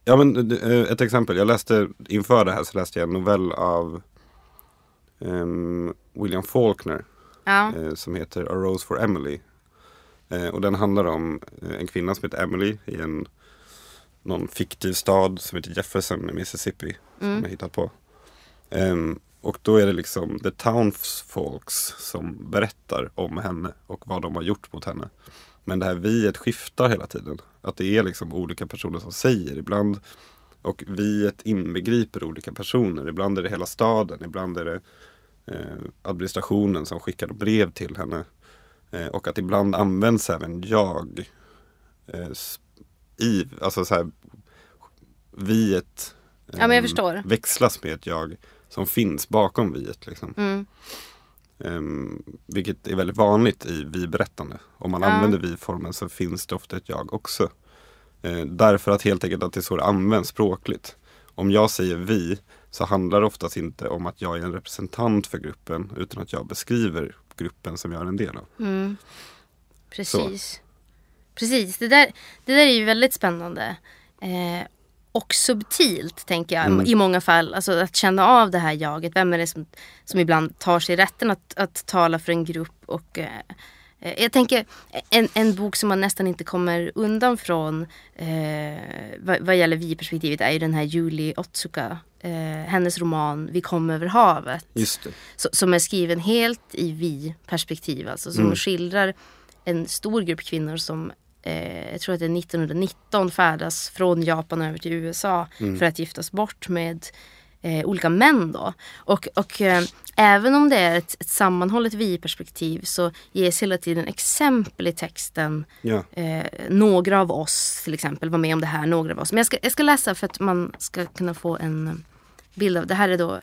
Ja men eh, ett exempel, jag läste inför det här så läste jag en novell av um, William Faulkner Ja. eh, som heter A Rose for Emily. Eh, och den handlar om eh, en kvinna som heter Emily i en någon fiktiv stad som heter Jefferson i Mississippi. Som jag hittat på. Ehm, och då är det liksom the townsfolks som berättar om henne och vad de har gjort mot henne. Men det här viet skiftar hela tiden. Att det är liksom olika personer som säger ibland. Och viet inbegriper olika personer. Ibland är det hela staden, ibland är det administrationen som skickar brev till henne. Eh, och att ibland används även jag eh, i, alltså så här, viet Ja, men jag förstår. växlas med ett jag som finns bakom viet. Liksom. Mm. Ehm, vilket är väldigt vanligt i vi-berättande. Om man Ja. använder vi-formen så finns det ofta ett jag också. Eh, därför att helt enkelt att det är så det används språkligt. Om jag säger vi så handlar det oftast inte om att jag är en representant för gruppen utan att jag beskriver gruppen som jag är en del av. Mm. Precis. Precis, det där, det där är ju väldigt spännande. Eh, och subtilt tänker jag Mm. i många fall. Alltså att känna av det här jaget. Vem är det som, som ibland tar sig rätten att, att tala för en grupp. Och, eh, jag tänker en, en bok som man nästan inte kommer undan från eh, vad, vad gäller vi-perspektivet är ju den här Julie Otsuka. Eh, hennes roman Vi kom över havet. Så, som är skriven helt i vi-perspektiv. Alltså, som Mm. skildrar en stor grupp kvinnor som eh, jag tror att det är 1919 färdas från Japan över till USA för att giftas bort med eh, olika män. Då. Och, och eh, även om det är ett, ett sammanhållet vi-perspektiv så ges hela tiden exempel i texten. Ja. Eh, några av oss till exempel var med om det här, några av oss. Men jag ska, jag ska läsa för att man ska kunna få en bild av det. här är då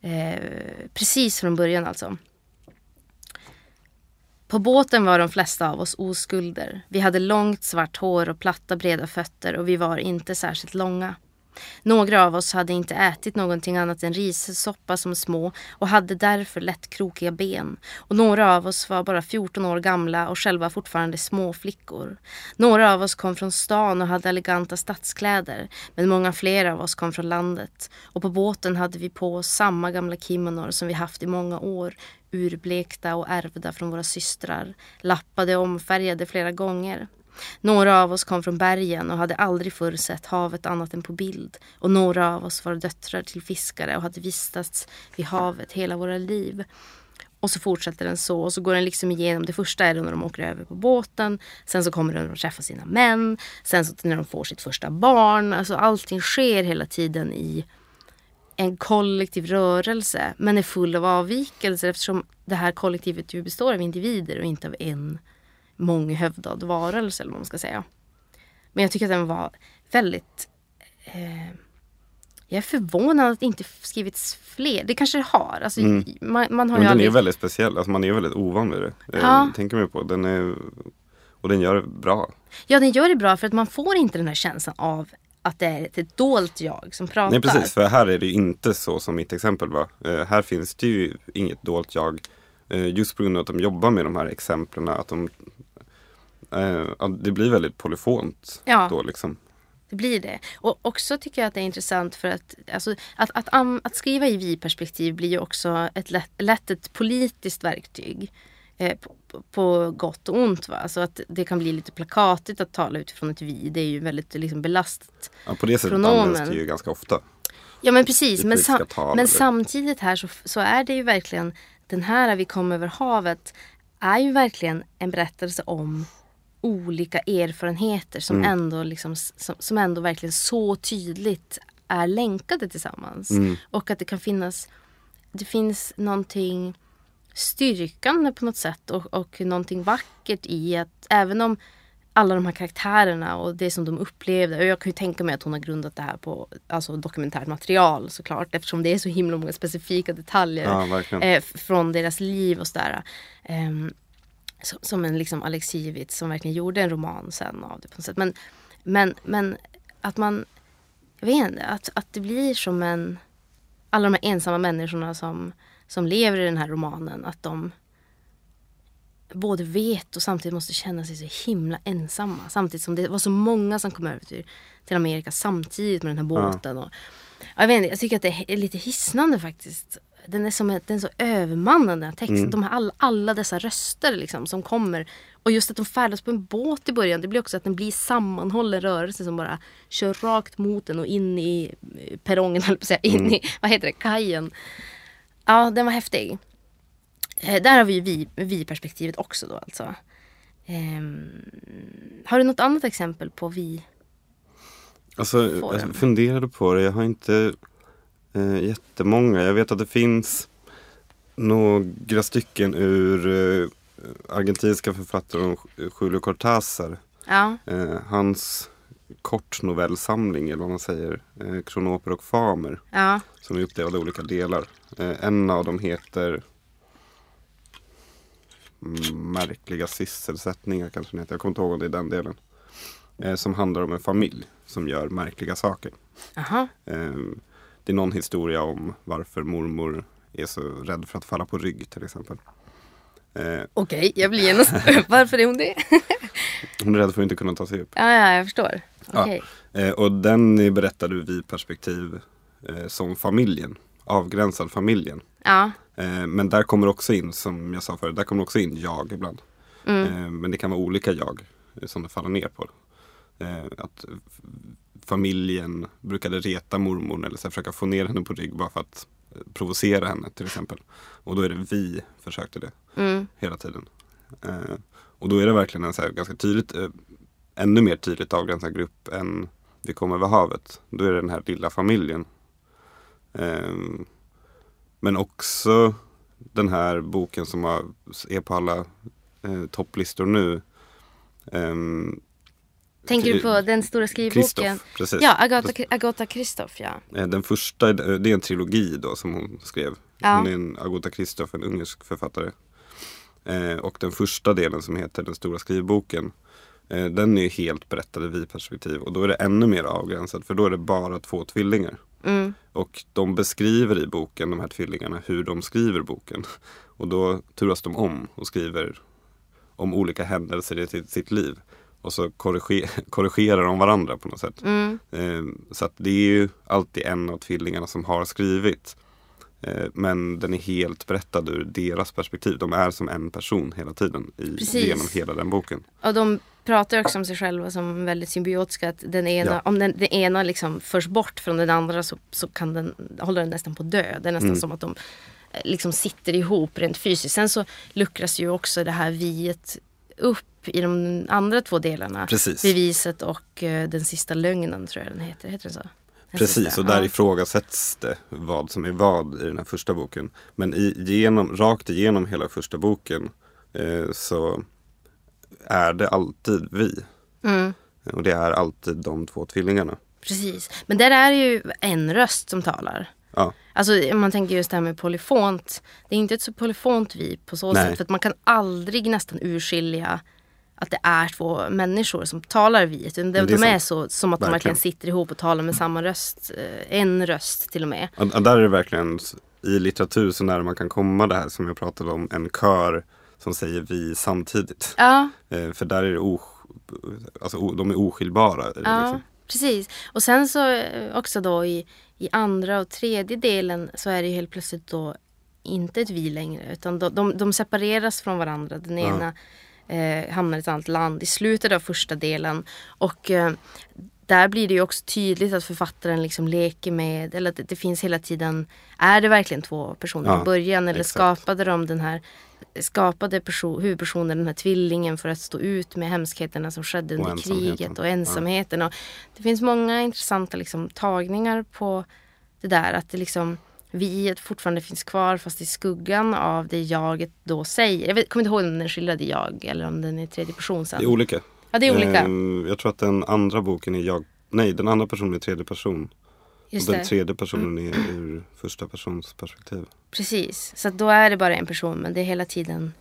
eh, precis från början alltså. På båten var de flesta av oss oskulder. Vi hade långt svart hår och platta breda fötter och vi var inte särskilt långa. Några av oss hade inte ätit någonting annat än rissoppa som små och hade därför lätt krokiga ben. Och några av oss var bara 14 år gamla och själva fortfarande små flickor. Några av oss kom från stan och hade eleganta stadskläder, men många fler av oss kom från landet. Och på båten hade vi på oss samma gamla kimonor som vi haft i många år, urblekta och ärvda från våra systrar, lappade och omfärgade flera gånger. Några av oss kom från bergen och hade aldrig förr sett havet annat än på bild. Och några av oss var döttrar till fiskare och hade vistats vid havet hela våra liv. Och så fortsätter den så och så går den liksom igenom. Det första är det när de åker över på båten. Sen så kommer de att träffa sina män. Sen så när de får sitt första barn. Alltså allting sker hela tiden i en kollektiv rörelse. Men är full av avvikelser eftersom det här kollektivet ju består av individer och inte av en månghövdad varelse eller vad man ska säga. Men jag tycker att den var väldigt eh, jag är förvånad att det inte skrivits fler. Det kanske det har. Alltså, Mm. man, man har Men den aldrig... är väldigt speciell, alltså man är väldigt ovan vid det. Eh, Ja. Tänker mig på. Den är, och den gör det bra. Ja, den gör det bra för att man får inte den här känslan av att det är ett, dolt jag som pratar. Nej precis, för här är det inte så som mitt exempel var. Eh, här finns det ju inget dolt jag. Eh, just på grund av att de jobbar med de här exemplen. Att de, eh, att det blir väldigt polyfont Ja. då liksom. Det blir det. Och också tycker jag att det är intressant för att, alltså, att, att, am- att skriva i vi-perspektiv blir ju också ett lätt, lätt ett politiskt verktyg. Eh, på, på- gott och ont. Va? Alltså att det kan bli lite plakatigt att tala utifrån ett vi. Det är ju väldigt liksom, belastat. Ja, på det sättet Pronomen. används det ju ganska ofta. Ja men precis. Men, sam- tal men samtidigt här så, så är det ju verkligen den här Vi kom över havet är ju verkligen en berättelse om olika erfarenheter som, Mm. ändå, liksom, som, som ändå verkligen så tydligt är länkade tillsammans. Mm. Och att det kan finnas Det finns någonting styrkande på något sätt och, och någonting vackert i att även om alla de här karaktärerna och det som de upplevde. Och jag kan ju tänka mig att hon har grundat det här på alltså, dokumentärt material såklart. Eftersom det är så himla många specifika detaljer Ja, eh, från deras liv och sådär. Ehm, som, som en liksom Alexievich som verkligen gjorde en roman sen av det på något sätt. Men, men, men att man, jag vet inte, att, att det blir som en, alla de här ensamma människorna som, som lever i den här romanen, att de, både vet och samtidigt måste känna sig så himla ensamma. Samtidigt som det var så många som kom över till, till Amerika samtidigt med den här båten. Och, jag, vet inte, jag tycker att det är lite hisnande faktiskt. Den är, som den är så övermannande den här texten. Mm. De här alla, alla dessa röster liksom, som kommer. Och just att de färdas på en båt i början. Det blir också att den blir sammanhållen rörelse som bara kör rakt mot den och in i eh, perrongen, [laughs] att säga. In Mm. i, [laughs] vad heter det, kajen. Ja, den var häftig. Eh, där har vi ju vi, vi-perspektivet också då alltså. Ehm, har du något annat exempel på vi? Alltså, jag funderade på det. Jag har inte eh, jättemånga. Jag vet att det finns några stycken ur eh, argentinska författaren Julio Cortázar. Ja, Eh, hans kortnovellsamling, eller vad man säger, eh, Kronoper och Famer. ja, Som är uppdelade i olika delar. Eh, en av dem heter Märkliga sysselsättningar kanske den heter. Jag kommer inte ihåg om det är den delen. Eh, som handlar om en familj som gör märkliga saker. Det är någon historia om varför mormor är så rädd för att falla på rygg till exempel. Eh, Okej, jag blir genast... [laughs] Varför är hon det? [laughs] hon är rädd för att inte kunna ta sig upp. ja, ja, jag förstår. Ja. Okej. Eh, och den är berättad ur vi-perspektiv eh, som familjen. Avgränsad familjen. Ja. Eh, men där kommer också in, som jag sa förut, där kommer också in jag ibland. Mm. Eh, men det kan vara olika jag som det faller ner på. Eh, att familjen brukade reta mormor eller så här, försöka få ner henne på rygg bara för att eh, provocera henne till exempel. Och då är det vi försökte det Mm. hela tiden. Eh, och då är det verkligen en så här ganska tydligt, eh, ännu mer tydligt avgränsad grupp än Vi kommer över havet. Då är det den här lilla familjen. Eh, men också den här boken som har, är på alla eh, topplistor nu. Tänker du på den stora skrivboken? Precis. Ja, Agatha, Agatha Christoph ja. Eh, Den första, det är en trilogi då som hon skrev. Ja. Hon är en Agota Christoph, en ungersk författare. Eh, och den första delen som heter Den stora skrivboken. Eh, den är helt berättad i vi-perspektiv och då är det ännu mer avgränsat för då är det bara två tvillingar. Mm. Och de beskriver i boken, de här tvillingarna, hur de skriver boken. Och då turas de om och skriver om olika händelser i sitt liv. Och så korriger, [laughs] korrigerar de varandra på något sätt. Mm. Eh, så det är ju alltid en av tvillingarna som har skrivit. Eh, men den är helt berättad ur deras perspektiv. De är som en person hela tiden i, Precis. genom hela den boken. Och de pratar också om sig själva som väldigt symbiotiska. Att den ena, Ja. Om den, den ena liksom förs bort från den andra så, så kan den, håller den nästan på att dö. Det är nästan Mm. som att de eh, liksom sitter ihop rent fysiskt. Sen så luckras ju också det här viet upp i de andra två delarna. Precis. Beviset och eh, den sista lögnen tror jag den heter. Heter den så? Den Precis, sista, och där ja. ifrågasätts det vad som är vad i den här första boken. Men i, genom, rakt igenom hela första boken eh, så är det alltid vi. Mm. Och det är alltid de två tvillingarna. Precis. Men där är det ju en röst som talar. Ja, Alltså man tänker just det här med polyfont. Det är inte ett så polyfont vi på så Nej. sätt. För att man kan aldrig nästan urskilja att det är två människor som talar vi. Utan de, är de är så som att de verkligen Verkligen. sitter ihop och talar med samma röst. eh, En röst till och med. och, där är det verkligen i litteratur så nära man kan komma det här som jag pratade om. En kör som säger vi samtidigt. Ja, Eh, för där är det os, alltså, de är oskiljbara. ja Liksom. Precis. Och sen så eh, också då i, i andra och tredje delen så är det ju helt plötsligt då inte ett vi längre. Utan de, de, de separeras från varandra. Den Ja. ena eh, hamnar i ett annat land i slutet av första delen. Och eh, där blir det ju också tydligt att författaren liksom leker med, eller att det, det finns hela tiden, är det verkligen två personer Ja, i början? Eller exakt. skapade de den här skapade person, huvudpersonen, den här tvillingen för att stå ut med hemskheterna som skedde Och under ensamheten. kriget och ensamheten. Och det finns många intressanta liksom, tagningar på det där att det liksom viet fortfarande finns kvar fast i skuggan av det jaget då säger. Jag vet, kommer inte ihåg om den är skildrad i jag eller om den är tredje person sen. Det är olika. ja, det är olika. Ehm, jag tror att den andra boken är jag. Nej, den andra personen är tredje person. Just och den det. tredje personen är ur första persons perspektiv. Precis. Så då är det bara en person men det är hela tiden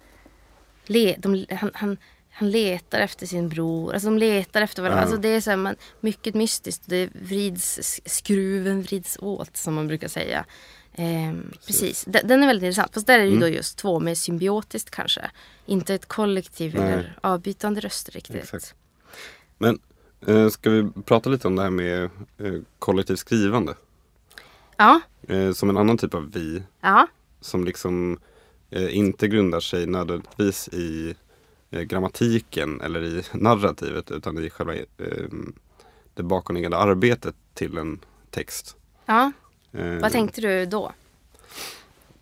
le, de, han, han, han letar efter sin bror. Alltså de letar efter varandra. Ja. Alltså det är så här, man, mycket mystiskt. Det vrids, skruven vrids åt som man brukar säga. Ehm, precis, Den, den är väldigt intressant. Fast där är det Mm. då just två med symbiotiskt kanske. Inte ett kollektiv Nej. eller avbytande röster riktigt. Exakt. Men eh, ska vi prata lite om det här med eh, kollektivt skrivande? Ja, Eh, som en annan typ av vi ja, som liksom eh, inte grundar sig nödvändigtvis i eh, grammatiken eller i narrativet utan i själva eh, det bakomliggande arbetet till en text. ja. Eh, Vad tänkte du då?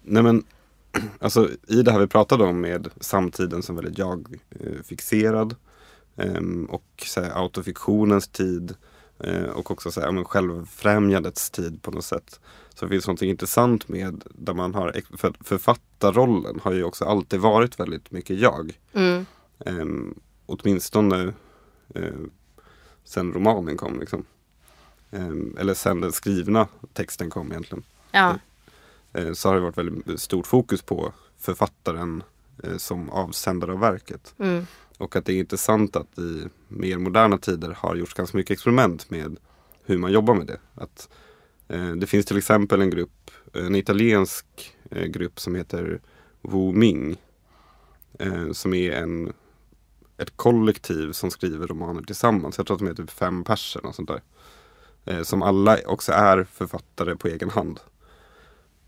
Nej men, [clears throat] alltså i det här vi pratade om med samtiden som väldigt jag-fixerad ehm, och så här, autofiktionens tid eh, och också så här, men självfrämjandets tid på något sätt. Så finns det något intressant med där man har, för författarrollen har ju också alltid varit väldigt mycket jag. Mm. Um, åtminstone eh, sen romanen kom liksom. Ehm, eller sen den skrivna texten kom egentligen. Ja, Eh, så har det varit väldigt stort fokus på författaren eh, som avsändare av verket. mm. Och att det är intressant att i mer moderna tider har gjorts ganska mycket experiment med hur man jobbar med det. Att, eh, det finns till exempel en grupp, en italiensk eh, grupp som heter Wu Ming. Eh, som är en, ett kollektiv som skriver romaner tillsammans. Jag tror att de är typ fem personer och sånt där. Eh, som alla också är författare på egen hand.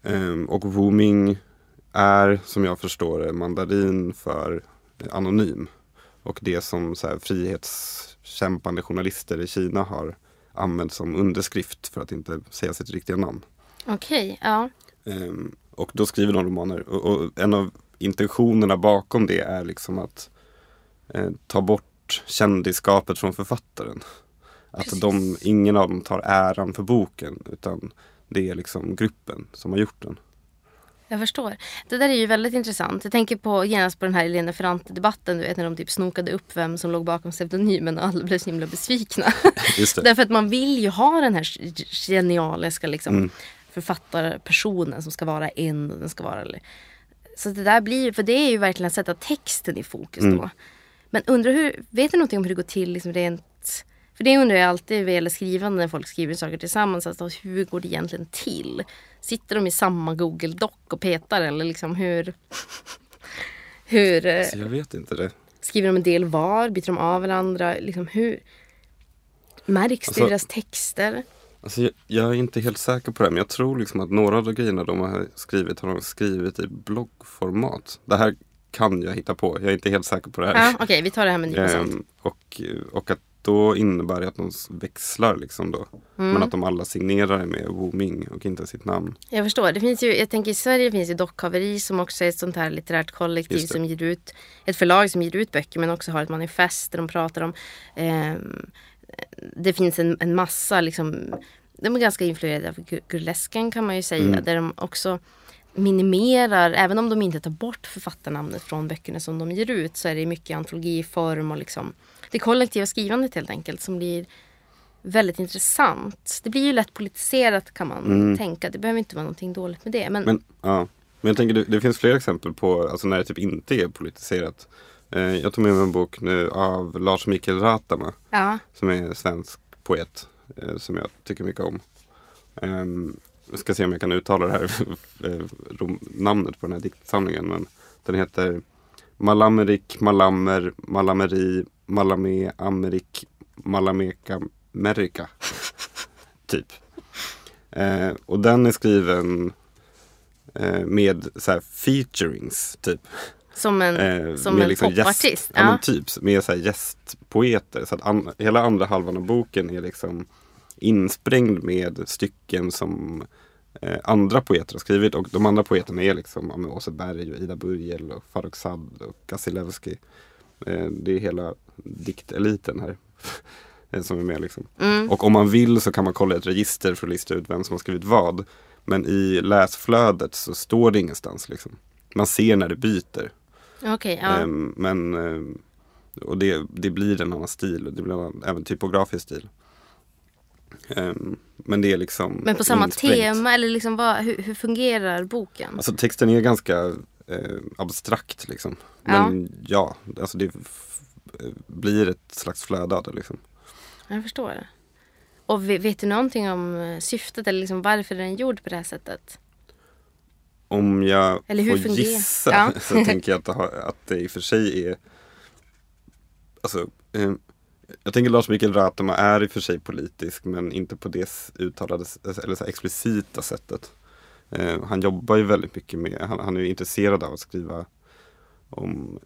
Ehm, och Wu Ming är, som jag förstår det, mandarin för eh, anonym. Och det som så här, frihetskämpande journalister i Kina har använt som underskrift för att inte säga sitt riktiga namn. okej. ja. Ehm, och då skriver de romaner. Och, och en av intentionerna bakom det är liksom att eh, ta bort kändisskapet från författaren. Att de, ingen av dem tar äran för boken utan det är liksom gruppen som har gjort den. Jag förstår. Det där är ju väldigt intressant. Jag tänker på genast på den här Elena Ferrante-debatten. Du vet när de typ snokade upp vem som låg bakom pseudonymen och alla blev så himla besvikna. [laughs] Därför att man vill ju ha den här genialiska liksom, Mm. författarpersonen som ska vara en och den ska vara... Så det där blir för det är ju verkligen att sätta texten i fokus Mm. då. Men undrar hur, vet du någonting om hur det går till liksom rent för det undrar jag alltid vad gäller skrivande när folk skriver saker tillsammans. Alltså, hur går det egentligen till? Sitter de i samma Google Doc och petar eller liksom hur? hur eh, Så jag vet inte det. skriver de en del var? Byter de av varandra? Liksom hur? Märks Alltså- deras texter? Alltså jag, jag är inte helt säker på det men jag tror liksom att några av de grejerna de har skrivit har de skrivit i bloggformat. Det här kan jag hitta på. Jag är inte helt säker på det här. Ja, Okej, vi tar det här med en nypa. Ehm, och, och att då innebär det att de växlar liksom då. Mm. Men att de alla signerar med Wu Ming och inte sitt namn. Jag förstår. Det finns ju, jag tänker i Sverige finns ju Dockhaveri som också är ett sånt här litterärt kollektiv som ger ut ett förlag som ger ut böcker men också har ett manifest där de pratar om ehm, det finns en, en massa liksom de är ganska influerade av gu- burlesken kan man ju säga Mm. där de också minimerar, även om de inte tar bort författarnamnet från böckerna som de ger ut så är det mycket antologiform och liksom det kollektiva skrivandet helt enkelt som blir väldigt intressant. Det blir ju lätt politiserat kan man Mm. tänka. Det behöver inte vara någonting dåligt med det. Men, Men, ja. men jag tänker det, det finns fler exempel på alltså när det typ inte är politiserat. Eh, jag tog med mig en bok nu av Lars Mikael Ratama. ja, som är svensk poet eh, som jag tycker mycket om. Um, jag ska se om jag kan uttala det här [laughs] eh, namnet på den här diktsamlingen. Men den heter Malamerik, Malamer, Malameri, Malame, Amerik, Malameka, Merika. [laughs] typ. Eh, och den är skriven eh, med så här featurings typ. som en, Eh, som med en liksom popartist. Gäst, ja. Ja. men typ, med så här gästpoeter. Så att an, hela andra halvan av boken är liksom insprängd med stycken som eh, andra poeter har skrivit. Och de andra poeterna är liksom Åse Berg, och Ida Burgel, och Farrokhzad och Gasilewski. Eh, det är hela dikteliten här. [laughs] eh, som är med liksom. Mm. Och om man vill så kan man kolla ett register för att lista ut vem som har skrivit vad. Men i läsflödet så står det ingenstans. Liksom. Man ser när det byter. Okej, ja. Ehm, men ehm, och det, det blir en annan stil. Det blir en även typografisk stil. Ehm, men det är liksom Men på samma insprängt. tema eller liksom vad, hur, hur fungerar boken? Alltså texten är ganska eh, abstrakt liksom. Men ja, alltså det blir ett slags det liksom. Jag förstår. Och ve- vet du någonting om eh, syftet eller liksom varför den är gjord på det här sättet? om jag Eller hur får fungerar- gissa Ja. [laughs] så tänker jag att [laughs] det, har, att det i och för sig är Alltså eh, Jag tänker Lars Mikael Rathma är i och för sig politisk men inte på det uttalade eller så explicita sättet. Eh, han jobbar ju väldigt mycket med, han, han är ju intresserad av att skriva om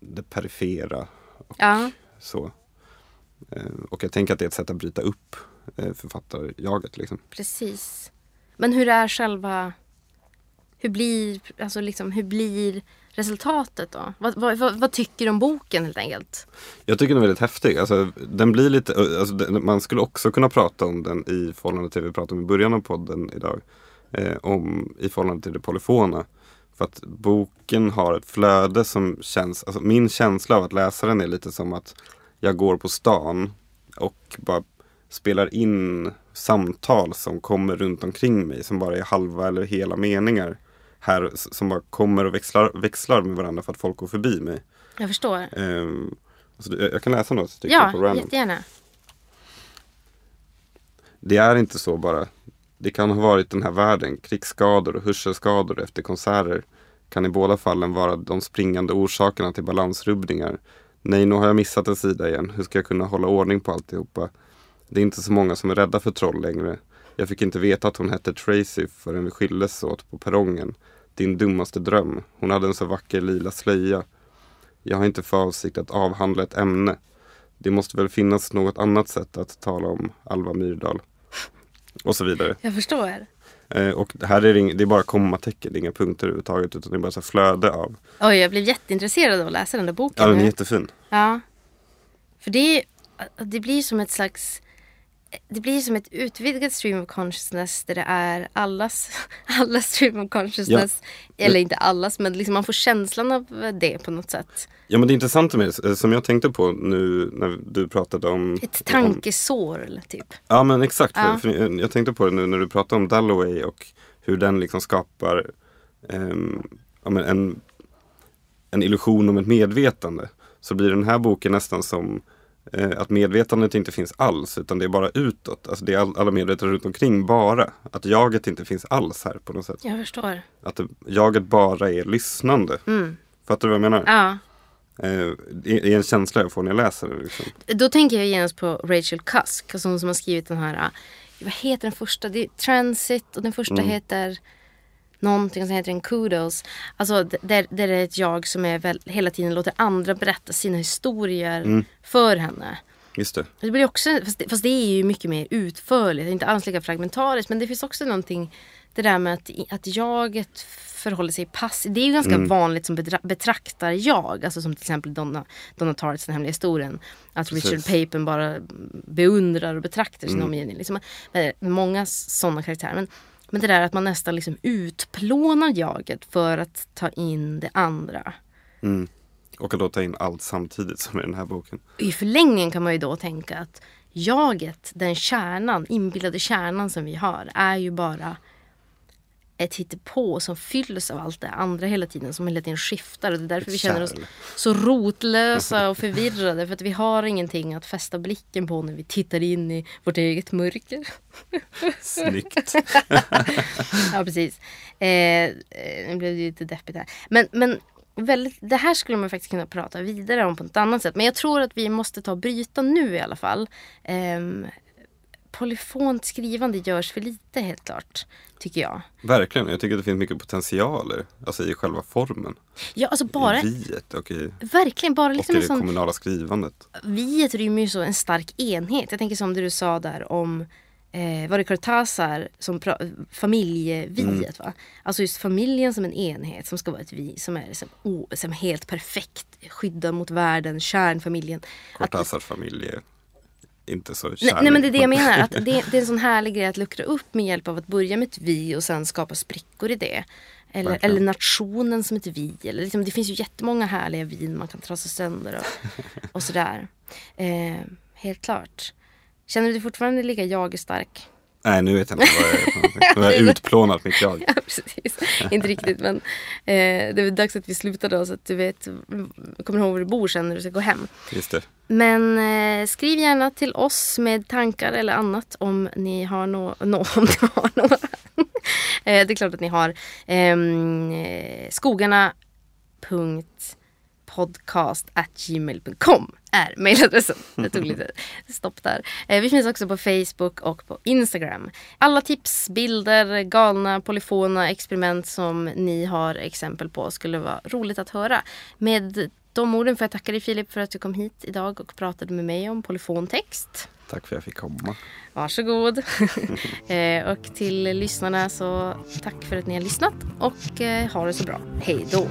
det perifera Ja, så. Eh, och jag tänker att det är ett sätt att bryta upp eh, författarjaget liksom. precis. Men hur är själva... Hur blir, alltså liksom, hur blir resultatet då? Vad, vad, vad, vad tycker du om boken helt enkelt? Jag tycker den är väldigt häftig. Alltså, den blir lite, alltså, den, man skulle också kunna prata om den i förhållande till det vi pratade om i början av podden idag. Eh, om, I förhållande till det polyfona. För att boken har ett flöde som känns, alltså min känsla av att läsa den är lite som att jag går på stan och bara spelar in samtal som kommer runt omkring mig som bara är halva eller hela meningar. Här som bara kommer och växlar, växlar med varandra för att folk går förbi mig. Jag förstår. Ehm, alltså, jag, jag kan läsa något stycke på Ja, random. jättegärna. Det är inte så bara. Det kan ha varit den här världen. Krigsskador och hörselskador efter konserter kan i båda fallen vara de springande orsakerna till balansrubbningar. Nej, nu har jag missat en sida igen. Hur ska jag kunna hålla ordning på alltihopa? Det är inte så många som är rädda för troll längre. Jag fick inte veta att hon hette Tracy förrän vi skildes åt på perrongen. Din dummaste dröm. Hon hade en så vacker lila slöja. Jag har inte för avsikt att avhandla ett ämne. Det måste väl finnas något annat sätt att tala om Alva Myrdal. Och så vidare. Jag förstår. Eh, och här är det, ing- det är bara kommatecken, det är inga punkter överhuvudtaget. Utan det är bara så flöde av. Oj, jag blev jätteintresserad av att läsa den där boken. Ja, den är nu. jättefin. Ja. För det, det blir som ett slags det blir som ett utvidgat stream of consciousness där det är allas, [laughs] allas stream of consciousness. Eller inte allas men liksom man får känslan av det på något sätt. Ja men det intressanta med det, eh, som jag tänkte på nu när du pratade om... Ett om tankesår eller typ. Ja men exakt. Ja. För, för jag tänkte på det nu när du pratade om Dalloway och hur den liksom skapar ja, men en, en illusion om ett medvetande. Så blir den här boken nästan som eh, att medvetandet inte finns alls utan det är bara utåt. Alltså det är all, alla medvetna runt omkring bara. Att jaget inte finns alls här på något sätt. Jag förstår. Att det, jaget bara är lyssnande. Fattar du vad jag menar? Mm. Ja. Eh, det är en känsla jag får när jag läser det. Liksom. Då tänker jag genast på Rachel Cusk. Alltså hon som har skrivit den här, äh, vad heter den första? Det är Transit och den första Mm. heter någonting som heter en Kudos. Alltså där, där är ett jag som är väl, hela tiden låter andra berätta sina historier Mm. för henne. Just det. Det blir också, fast det, fast det är ju mycket mer utförligt, inte alls lika fragmentariskt. Men det finns också någonting, det där med att, att jaget förhåller sig passivt. Det är ju ganska Mm. vanligt som bedra- betraktar jag. Alltså som till exempel Donna, Donna Tartts Den hemliga historien. Att Precis. Richard Papen bara beundrar och betraktar sin Mm. omgivning. Liksom, Men många sådana karaktärer. Men, men det där att man nästan liksom utplånar jaget för att ta in det andra. Mm. Och att då ta in allt samtidigt som i den här boken. I förlängningen kan man ju då tänka att jaget, den kärnan, inbillade kärnan som vi har, är ju bara ett hittepå som fylls av allt det andra hela tiden, som hela tiden skiftar. Och det är därför vi känner oss så rotlösa och förvirrade. För att vi har ingenting att fästa blicken på när vi tittar in i vårt eget mörker. Snyggt. [laughs] Ja, precis. Eh, eh, nu blev det lite deppigt här. Men, men väldigt, det här skulle man faktiskt kunna prata vidare om på ett annat sätt. Men jag tror att vi måste ta och bryta nu i alla fall. Eh, polyfont skrivande görs för lite helt klart. Tycker jag. Verkligen. Jag tycker att det finns mycket potentialer. Alltså i själva formen. Ja, alltså bara, I viet och i, verkligen bara och liksom i en det sån kommunala skrivandet. viet rymmer ju så en stark enhet. Jag tänker som det du sa där om eh, var det Cortázar som familjeviet va? Alltså just familjen som en enhet som ska vara ett vi som är liksom, oh, som helt perfekt, skydda mot världen, kärnfamiljen. Cortázars familj är inte så nej, kärlig. nej men det är det jag menar, att det, det är en sån härlig grej att luckra upp med hjälp av att börja med ett vi och sen skapa sprickor i det. Eller, Verkligen. eller nationen som ett vi. Eller liksom, det finns ju jättemånga härliga vin man kan trasa sönder och, och sådär. Eh, helt klart. Känner du dig fortfarande lika jag-stark? Nej, nu vet jag inte vad jag är för. Nu [laughs] har jag utplånat mitt jag. Ja, precis. Inte riktigt men eh, det är dags att vi slutar då så att du vet, kommer ihåg var du bor sen när du ska gå hem. Just det. Men eh, skriv gärna till oss med tankar eller annat om ni har, no- no, [laughs] om ni har några. Eh, det är klart att ni har. Ehm, eh, skogarna.podcast.gmail.com är mejladressen. Det tog lite stopp där. Eh, vi finns också på Facebook och på Instagram. Alla tips, bilder, galna, polyfona experiment som ni har exempel på skulle vara roligt att höra. Med de orden får jag tacka dig Filip för att du kom hit idag och pratade med mig om polyfontext. Tack för att jag fick komma. Varsågod. [laughs] eh, och till lyssnarna så tack för att ni har lyssnat och eh, ha det så bra. Hej då.